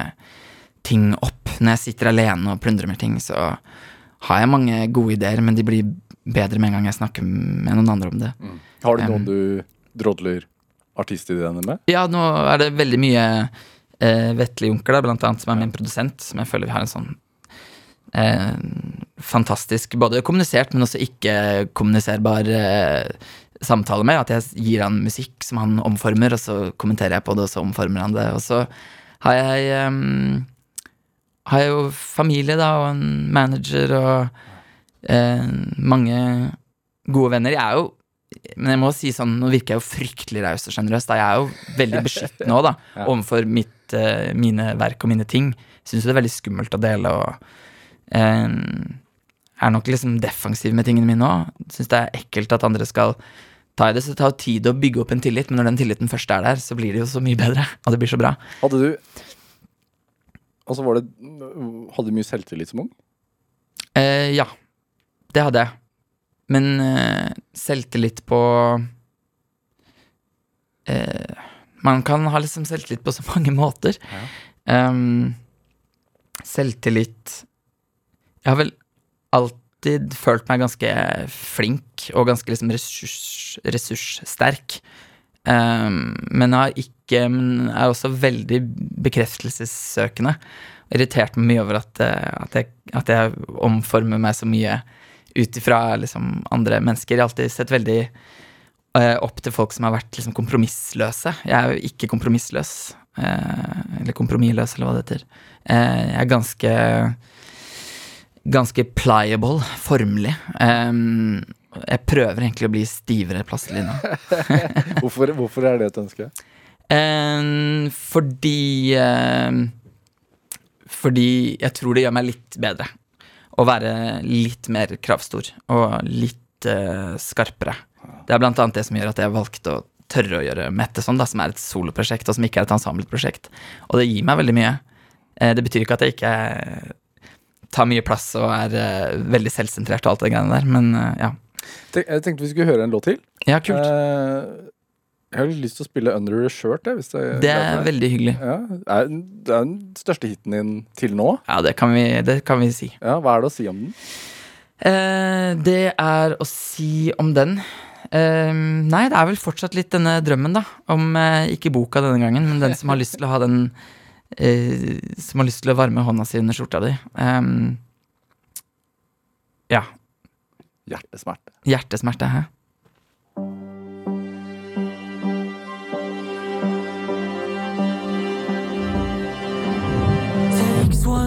ting opp. Når jeg sitter alene og plundrer med ting, så har jeg mange gode ideer, men de blir bedre med en gang jeg snakker med noen andre om det. Har du noen Um, du drodler artistideene med? Ja, nå er det veldig mye uh, Vetle Junker, blant annet, som er min produsent, som jeg føler vi har en sånn uh, fantastisk både kommunisert, men også ikke-kommuniserbar uh, samtale med. At jeg gir han musikk som han omformer, og så kommenterer jeg på det, og så omformer han det. Og så har jeg um, har jeg jo familie, da, og en manager og eh, mange gode venner. Jeg er jo Men jeg må si sånn, nå virker jeg jo fryktelig raus og sjenerøs. Jeg er jo veldig beskyttende òg, da, Ja. overfor mitt, eh, mine verk og mine ting. Syns jo det er veldig skummelt å dele og eh, Er nok liksom defensiv med tingene mine òg. Syns det er ekkelt at andre skal ta i det. Så det tar jo tid å bygge opp en tillit, men når den tilliten først er der, så blir det jo så mye bedre. Og det blir så bra. Hadde du Og så var det Hadde du mye selvtillit som ung? Eh, ja, det hadde jeg. Men uh, selvtillit på uh, Man kan ha liksom selvtillit på så mange måter. Ehm, selvtillit Jeg har vel alltid følt meg ganske flink og ganske liksom ressurs, ressurssterk. Um, men jeg har ikke Men er også veldig bekreftelsessøkende. Irritert meg mye over at, eh, at, jeg, at jeg omformer meg så mye ut ifra liksom, andre mennesker. Jeg har alltid sett veldig uh, opp til folk som har vært liksom, kompromissløse. Jeg er jo ikke kompromissløs. Uh, eller kompromissløs, eller hva det heter. Uh, jeg er ganske ganske pliable, formelig. Um, jeg prøver egentlig å bli stivere plastelina. Hvorfor, hvorfor er det et ønske? Um, fordi um, Fordi jeg tror det gjør meg litt bedre. Å være litt mer kravstor og litt uh, skarpere. Det er blant annet det som gjør at jeg valgte å tørre å gjøre Metteson, da, som er et soloprosjekt, og som ikke er et ensembleprosjekt. Og det gir meg veldig mye. Eh, det betyr ikke at jeg ikke tar mye plass og er eh, veldig selvsentrert og alt det greiene der, men eh, ja. Jeg tenkte vi skulle høre en låt til. Ja, kult. Jeg har lyst til å spille Under Your Shirt. Jeg, hvis det, Det er veldig hyggelig. ja, det er, det er den største hiten din til nå. Ja, det kan vi, det kan vi si. Ja, Hva er det å si om den? Eh, det er å si om den eh, Nei, det er vel fortsatt litt denne drømmen, da. Om eh, ikke boka denne gangen, men den som har lyst til å ha den eh, Som har lyst til å varme hånda si under skjorta di. Ehm, ja. Hjertesmerte. Hjertesmerte, hæ?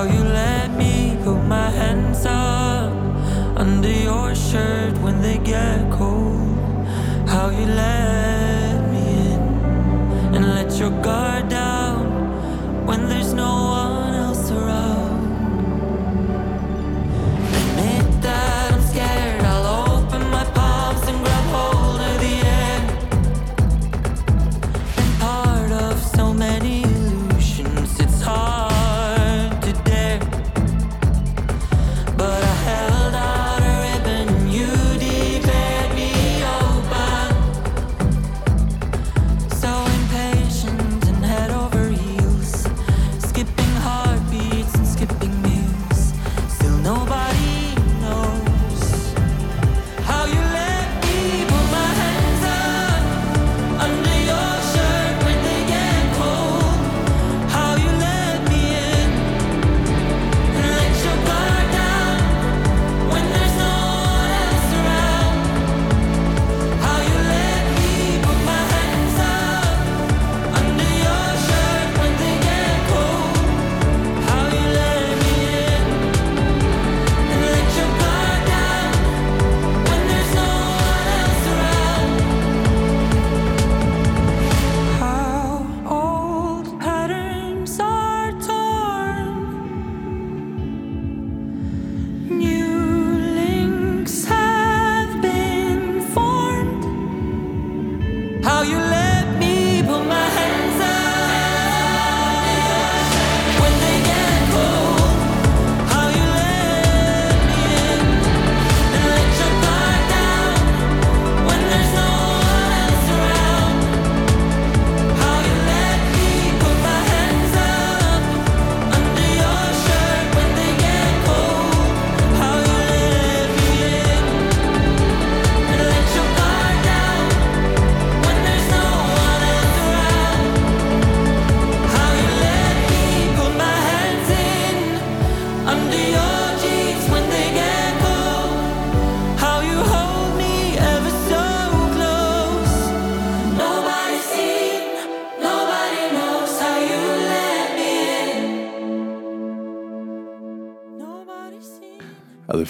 how you let me put my hands up under your shirt when they get cold. How you let me in and let your guard down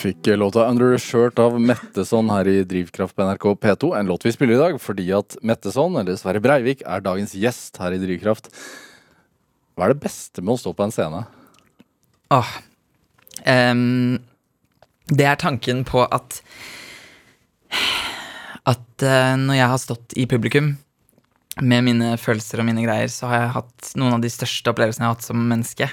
fikk låta 'Under a Shirt' av Metteson her i Drivkraft på NRK P2. En låt vi spiller i dag fordi at Metteson, eller Sverre Breivik, er dagens gjest her i Drivkraft. Hva er det beste med å stå på en scene? Åh. um, det er tanken på at At uh, når jeg har stått i publikum med mine følelser og mine greier, så har jeg hatt noen av de største opplevelsene jeg har hatt som menneske.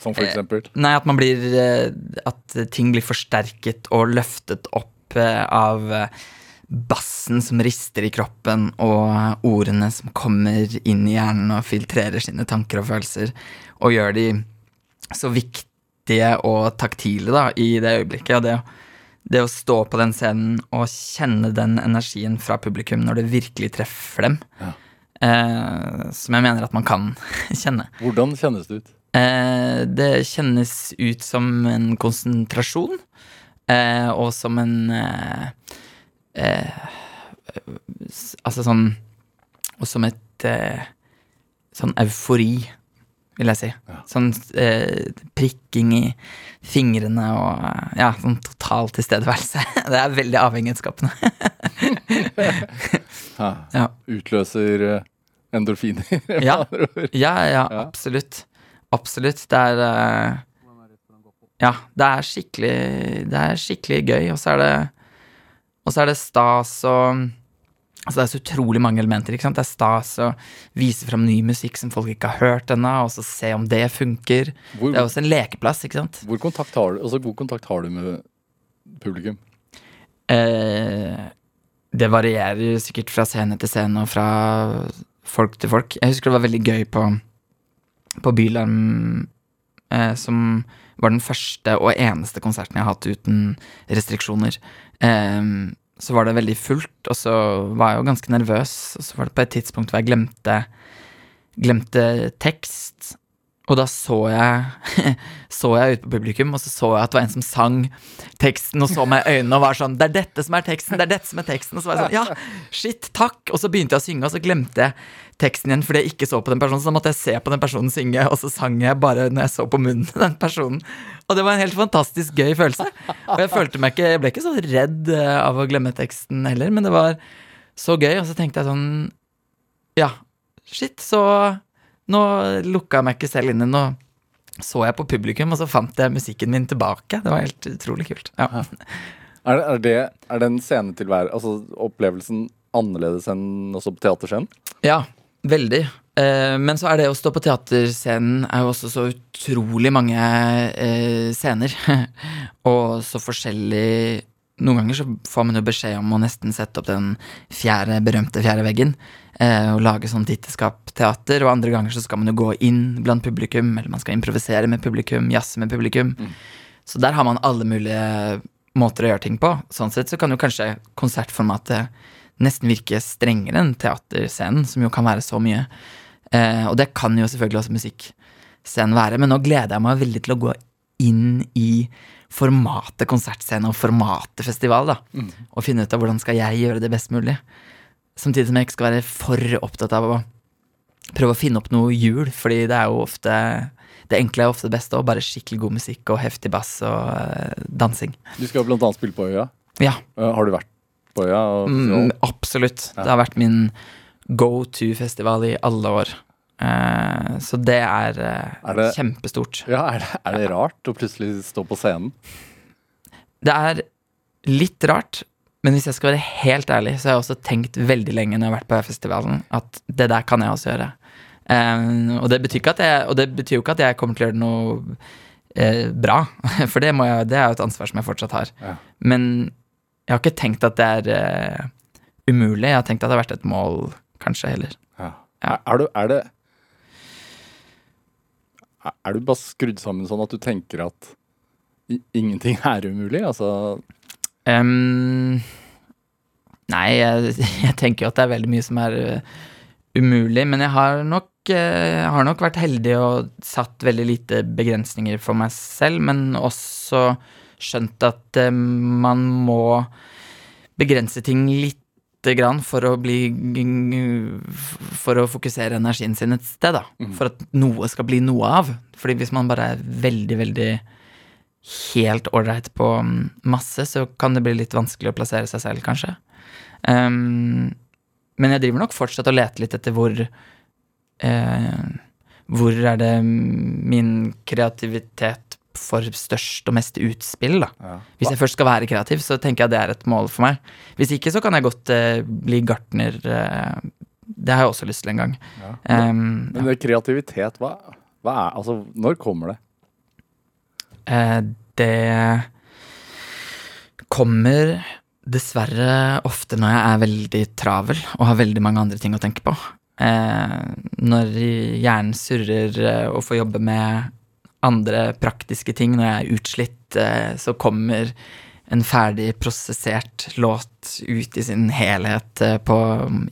Som for eksempel Nei, at man blir eh, At ting blir forsterket og løftet opp eh, av eh, bassen som rister i kroppen, og ordene som kommer inn i hjernen og filtrerer sine tanker og følelser, og gjør de så viktige og taktile da, i det øyeblikket. Og det, det å stå på den scenen og kjenne den energien fra publikum når det virkelig treffer dem, Ja. eh, som jeg mener at man kan kjenne. Hvordan kjennes det ut? Eh, det kjennes ut som en konsentrasjon, eh, og som en eh, Altså sånn Og som et Sånn eufori, vil jeg si. Sånn eh, prikking i fingrene og Ja, sånn total tilstedeværelse. Det er veldig avhengighetsskapende. Ja. Utløser endorfiner, med Ja. andre ord. Ja, ja, Ja. absolutt. Absolutt. Det er eh, Ja, det er skikkelig Det er skikkelig gøy, og så er det Og så er det stas og Altså Det er så utrolig mange elementer. ikke sant? Det er stas å vise fram ny musikk som folk ikke har hørt ennå, og så se om det funker. Hvor, Det er også en lekeplass, ikke sant? hvor kontakt har du, altså, god kontakt har du med publikum? Eh, det varierer sikkert fra scene til scene og fra folk til folk. Jeg husker det var veldig gøy på, på Bylarm, eh, som var den første og eneste konserten jeg har hatt uten restriksjoner. Eh, så var det veldig fullt, og så var jeg jo ganske nervøs. Og så var det på et tidspunkt hvor jeg glemte, glemte tekst. Og da så jeg Så jeg ut på publikum, og så så jeg at det var en som sang teksten, og så meg i øynene og var sånn Det er dette som er teksten! Det er dette som er teksten! Og så var jeg sånn Ja, shit, takk! Og så begynte jeg å synge, og så glemte jeg teksten igjen fordi jeg ikke så på den personen. Så da måtte jeg se på den personen synge, og så sang jeg bare når jeg så på munnen til den personen. Og det var en helt fantastisk gøy følelse. Og jeg følte meg ikke Jeg ble ikke så redd eh, av å glemme teksten heller, men det var så gøy, og så tenkte jeg sånn Ja, shit, så nå lukka jeg meg ikke selv inne. Nå så jeg på publikum, og så fant jeg musikken min tilbake. Det var helt utrolig kult. Ja. Er, det- er, det, er den scenetilværelsen, altså opplevelsen annerledes enn også på teaterscenen? ja, veldig. Eh, men så er det å stå på teaterscenen er jo også så utrolig mange eh, scener. og så forskjellig Noen ganger så får man jo beskjed om å nesten sette opp den fjerde, berømte fjerde veggen. Eh, og lage sånn ditterskap-teater. Og andre ganger så skal man jo gå inn blant publikum, eller man skal improvisere med publikum, jazze med publikum. Så der har man alle mulige måter å gjøre ting på. Sånn sett så kan jo kanskje konsertformatet nesten virke strengere enn teaterscenen, som jo kan være så mye. Eh, og det kan jo selvfølgelig også musikkscenen være, men nå gleder jeg meg veldig til å gå inn i formatet konsertscene og formatet festival, da. Og finne ut av hvordan skal jeg gjøre det best mulig. Samtidig som jeg ikke skal være for opptatt av å prøve å finne opp noe hjul, fordi det er jo ofte Det enkle er ofte det beste, og bare skikkelig god musikk og heftig bass og eh, dansing. Du skal blant annet spille på Øya. Ja, Eh, Har du vært på Øya? og mm, absolutt. absolutt. Det har vært min go to-festival i alle år. Eh, så det er, eh, Er det- kjempestort. Ja, er det, er det rart å plutselig stå på scenen? Det er litt rart, men hvis jeg skal være helt ærlig, så har jeg også tenkt veldig lenge når jeg har vært på festivalen, at det der kan jeg også gjøre. Eh, og, det jeg, og det betyr jo ikke at jeg kommer til å gjøre det noe eh, bra, for det, må jeg, det er jo et ansvar som jeg fortsatt har. Ja. Men jeg har ikke tenkt at det er uh, umulig. Jeg har tenkt at det har vært et mål, kanskje, heller. Ja. Ja. Er, du Er det er- du bare skrudd sammen sånn at du tenker at ingenting er umulig? Altså um, nei, jeg, jeg tenker jo at det er veldig mye som er uh, umulig, men jeg har nok, eh, har nok vært heldig og satt veldig lite begrensninger for meg selv, men også skjønt at eh, man må begrense ting lite grann for å bli For å fokusere energien sin et sted, da. For at noe skal bli noe av. Fordi hvis man bare er veldig, veldig helt ålreit på mm, masse, så kan det bli litt vanskelig å plassere seg selv, kanskje. Um, men jeg driver nok fortsatt og leter litt etter hvor eh, Hvor er det min kreativitet får størst og mest utspill, da. Ja. Hvis jeg først skal være kreativ, så tenker jeg det er et mål for meg. Hvis ikke, så kan jeg godt uh, bli gartner. Uh, det har jeg også lyst til en gang. Ja. Um, Men det kreativitet, hva, hva er Altså, når kommer det? Uh, det kommer dessverre ofte når jeg er veldig travel og har veldig mange andre ting å tenke på. Når hjernen surrer og får jobbe med andre praktiske ting, når jeg er utslitt, eh, så kommer en ferdig prosessert låt ut i sin helhet eh, på,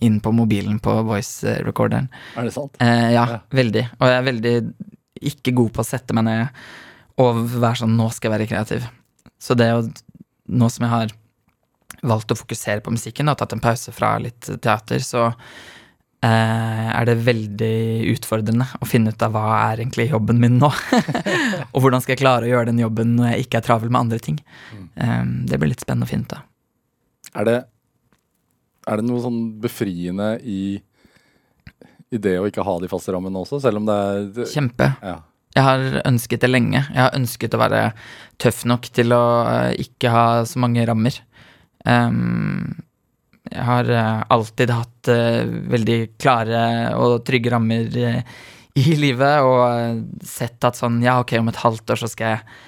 inn på mobilen på voice-recorderen. Er det sant? Eh, ja, Ja. veldig. Og jeg er veldig ikke god på å sette meg ned og være sånn Nå skal jeg være kreativ. Så det å Nå som jeg har valgt å fokusere på musikken og tatt en pause fra litt teater, så er det veldig utfordrende å finne ut av hva er egentlig jobben min nå. og hvordan skal jeg klare å gjøre den jobben når jeg ikke er travel med andre ting. Eh, det blir litt spennende å finne ut av. Er det, er det noe sånn befriende i, i det å ikke ha de faste rammene også, selv om det er det, Kjempe. ja. Jeg har ønsket det lenge. Jeg har ønsket å være tøff nok til å eh, ikke ha så mange rammer. Ehm, jeg har eh, alltid hatt eh, veldig klare og trygge rammer eh, i livet, og sett at sånn, ja, ok, om et halvt år så skal jeg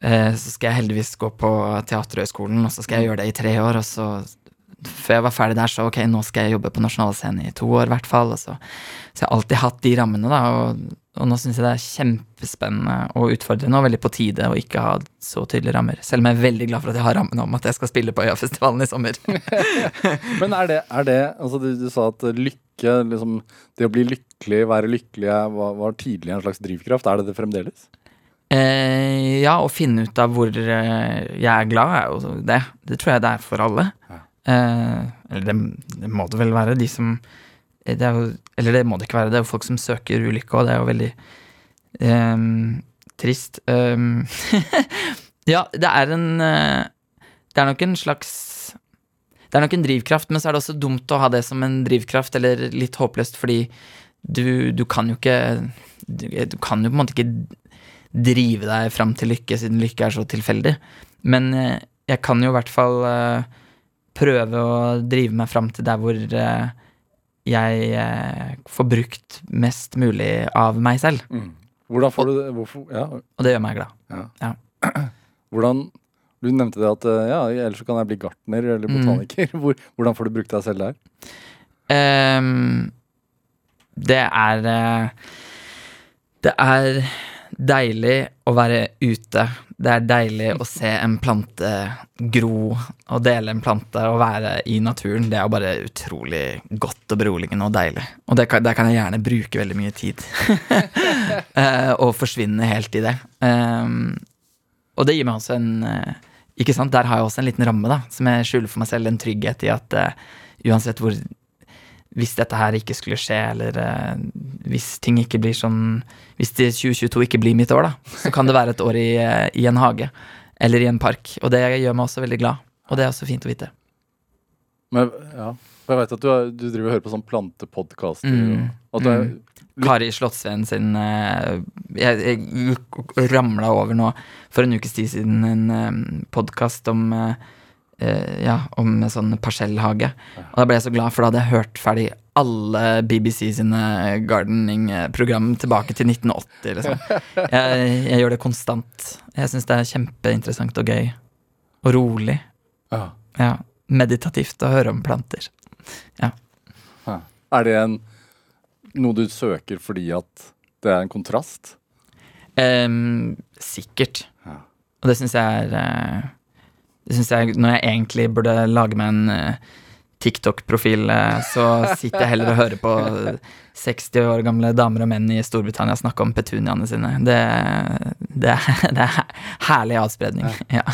så skal jeg heldigvis gå på Teaterhøgskolen, og så skal jeg gjøre det i tre år, og så før jeg var ferdig der, så ok, nå skal jeg jobbe på nasjonalscenen i to år, i hvert fall. Så, så jeg har alltid hatt de rammene, da, og, og nå syns jeg det er kjempespennende og utfordrende, og veldig på tide å ikke ha så tydelige rammer. Selv om jeg er veldig glad for at jeg har rammene om at jeg skal spille på Øyafestivalen i sommer. Men er det, er det altså du, du sa at lykke, liksom, det å bli lykkelig, være lykkelig, var, var tidligere en slags drivkraft. Er det det fremdeles? Eh, ja, å finne ut av hvor eh, jeg er glad, er jo det. Det tror jeg det er for alle. Ja. Eh, eller det, det må det vel være. De som det er jo, Eller det må det ikke være. Det er jo folk som søker ulykke, og det er jo veldig um, trist. Um, ja, det er en eh, Det er nok en slags Det er nok en drivkraft, men så er det også dumt å ha det som en drivkraft, eller litt håpløst, fordi du, du kan jo ikke du, du kan jo på en måte ikke drive deg fram til lykke, siden lykke er så tilfeldig. Men eh, jeg kan jo i hvert fall eh, prøve å drive meg fram til der hvor jeg eh, får brukt mest mulig av meg selv. Hvordan får du det? Hvorfor? Ja, Og det gjør meg glad. ja. Ja. Hvordan Du nevnte det at eh, ja, ellers så kan jeg bli gartner eller Mm. botaniker. Hvor, hvordan får du brukt deg selv der? Um, det er eh, Det er deilig å være ute. Det er deilig å se en plante gro og dele en plante og være i naturen. Det er bare utrolig godt og beroligende og deilig. Og det kan, der kan jeg gjerne bruke veldig mye tid. Eh, og forsvinne helt i det. Um, og det gir meg også en eh, Ikke sant, der har jeg også en liten ramme, da, som jeg skjuler for meg selv, en trygghet i at uh, uansett hvor hvis dette her ikke skulle skje, eller eh, hvis ting ikke blir sånn Hvis det 2022 ikke blir mitt år, da, så kan det være et år i, eh, i en hage eller i en park. Og det gjør meg også veldig glad. Og det er også fint å vite. Men, ja. For jeg vet at du, er, du driver og hører på sånn plantepodkaster. Mm. At du er, Kari Slottsveen sin eh, Jeg, jeg ramla over nå for en ukes tid siden en uh, podkast om eh, eh, ja, om en sånn parsellhage. Og da ble jeg så glad, for da hadde jeg hørt ferdig alle BBC sine gardening-program tilbake til 1980, liksom. Jeg, jeg gjør det konstant. Jeg syns det er kjempeinteressant og gøy. Og rolig. ja. Ja. Meditativt å høre om planter. Ja. er det en, noe du søker fordi at det er en kontrast? Um, sikkert. Ja. Og det syns jeg er eh, Det syns jeg Når jeg egentlig burde lage meg en eh, TikTok-profil, eh, så sitter jeg heller og hører på 60 år gamle damer og menn i Storbritannia snakke om petuniaene sine. Det, det, det er herlig avspredning. Ja.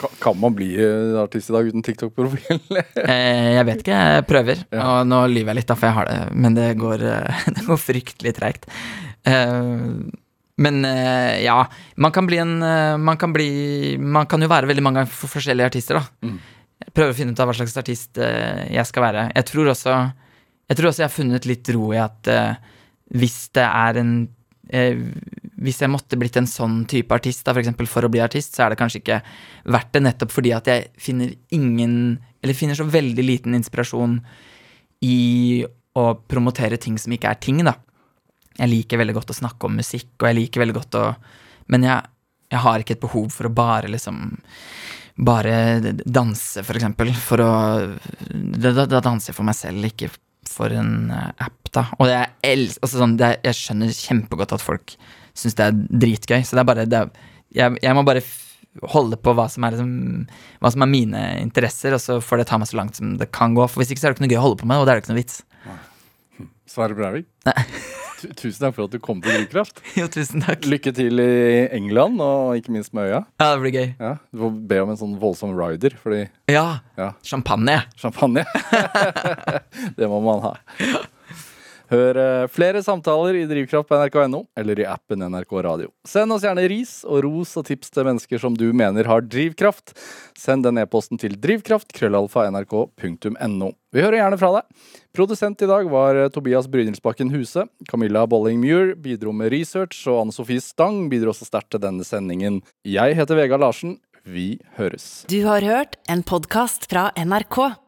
Ka- Kan man bli eh, artist i dag uten TikTok-profil? Eh, Jeg vet ikke, jeg prøver. Og nå lyver jeg litt, da, for jeg har det, men det går, eh, det går fryktelig treigt. Men eh, ja, man kan bli en eh, Man kan bli Man kan jo være veldig mange for forskjellige artister, da. Mm. Jeg prøver å finne ut av hva slags artist eh, jeg skal være. Jeg tror også Jeg tror også jeg har funnet litt ro i at hvis det er en eh, Hvis jeg måtte blitt en sånn type artist, da, for eksempel for å bli artist, så er det kanskje ikke verdt det, nettopp fordi at jeg finner ingen Eller finner så veldig liten inspirasjon i å promotere ting som ikke er ting, da. Jeg liker veldig godt å snakke om musikk, og jeg liker veldig godt å Men jeg, jeg har ikke et behov for å bare liksom Bare danse, for eksempel, for å Da, da, da danser jeg for meg selv, ikke for en eh, app, da. Og jeg elsker altså sånn, er, Jeg skjønner kjempegodt at folk syns det er dritgøy, så det er bare det er, jeg, jeg må bare holde på hva som, er liksom, hva som er mine interesser, og så får det ta meg så langt som det kan gå. For hvis ikke så er det ikke noe gøy å holde på med, og da er det ikke noe vits. Sverre Breivik, tu- tusen takk for at du kom til Drivkraft. Jo, tusen takk. Lykke til i England, og ikke minst med øya. Ja, det blir gøy. Ja, du får be om en sånn voldsom rider, fordi Ja. Ja. Champagne. champagne Det må man ha. Hør eh, flere samtaler i Drivkraft på nrk.no eller i appen NRK Radio. Send oss gjerne ris og ros og tips til mennesker som du mener har drivkraft. Send den e-posten til drivkraft.krøllalfa.nrk.no. Vi hører gjerne fra deg. Produsent i dag var eh, Tobias Brynildsbakken Huse. Camilla Bolling Muir bidro med research, og Anne Sofie Stang bidro også sterkt til denne sendingen. Jeg heter Vegard Larsen. Vi høres. Du har hørt en podkast fra NRK.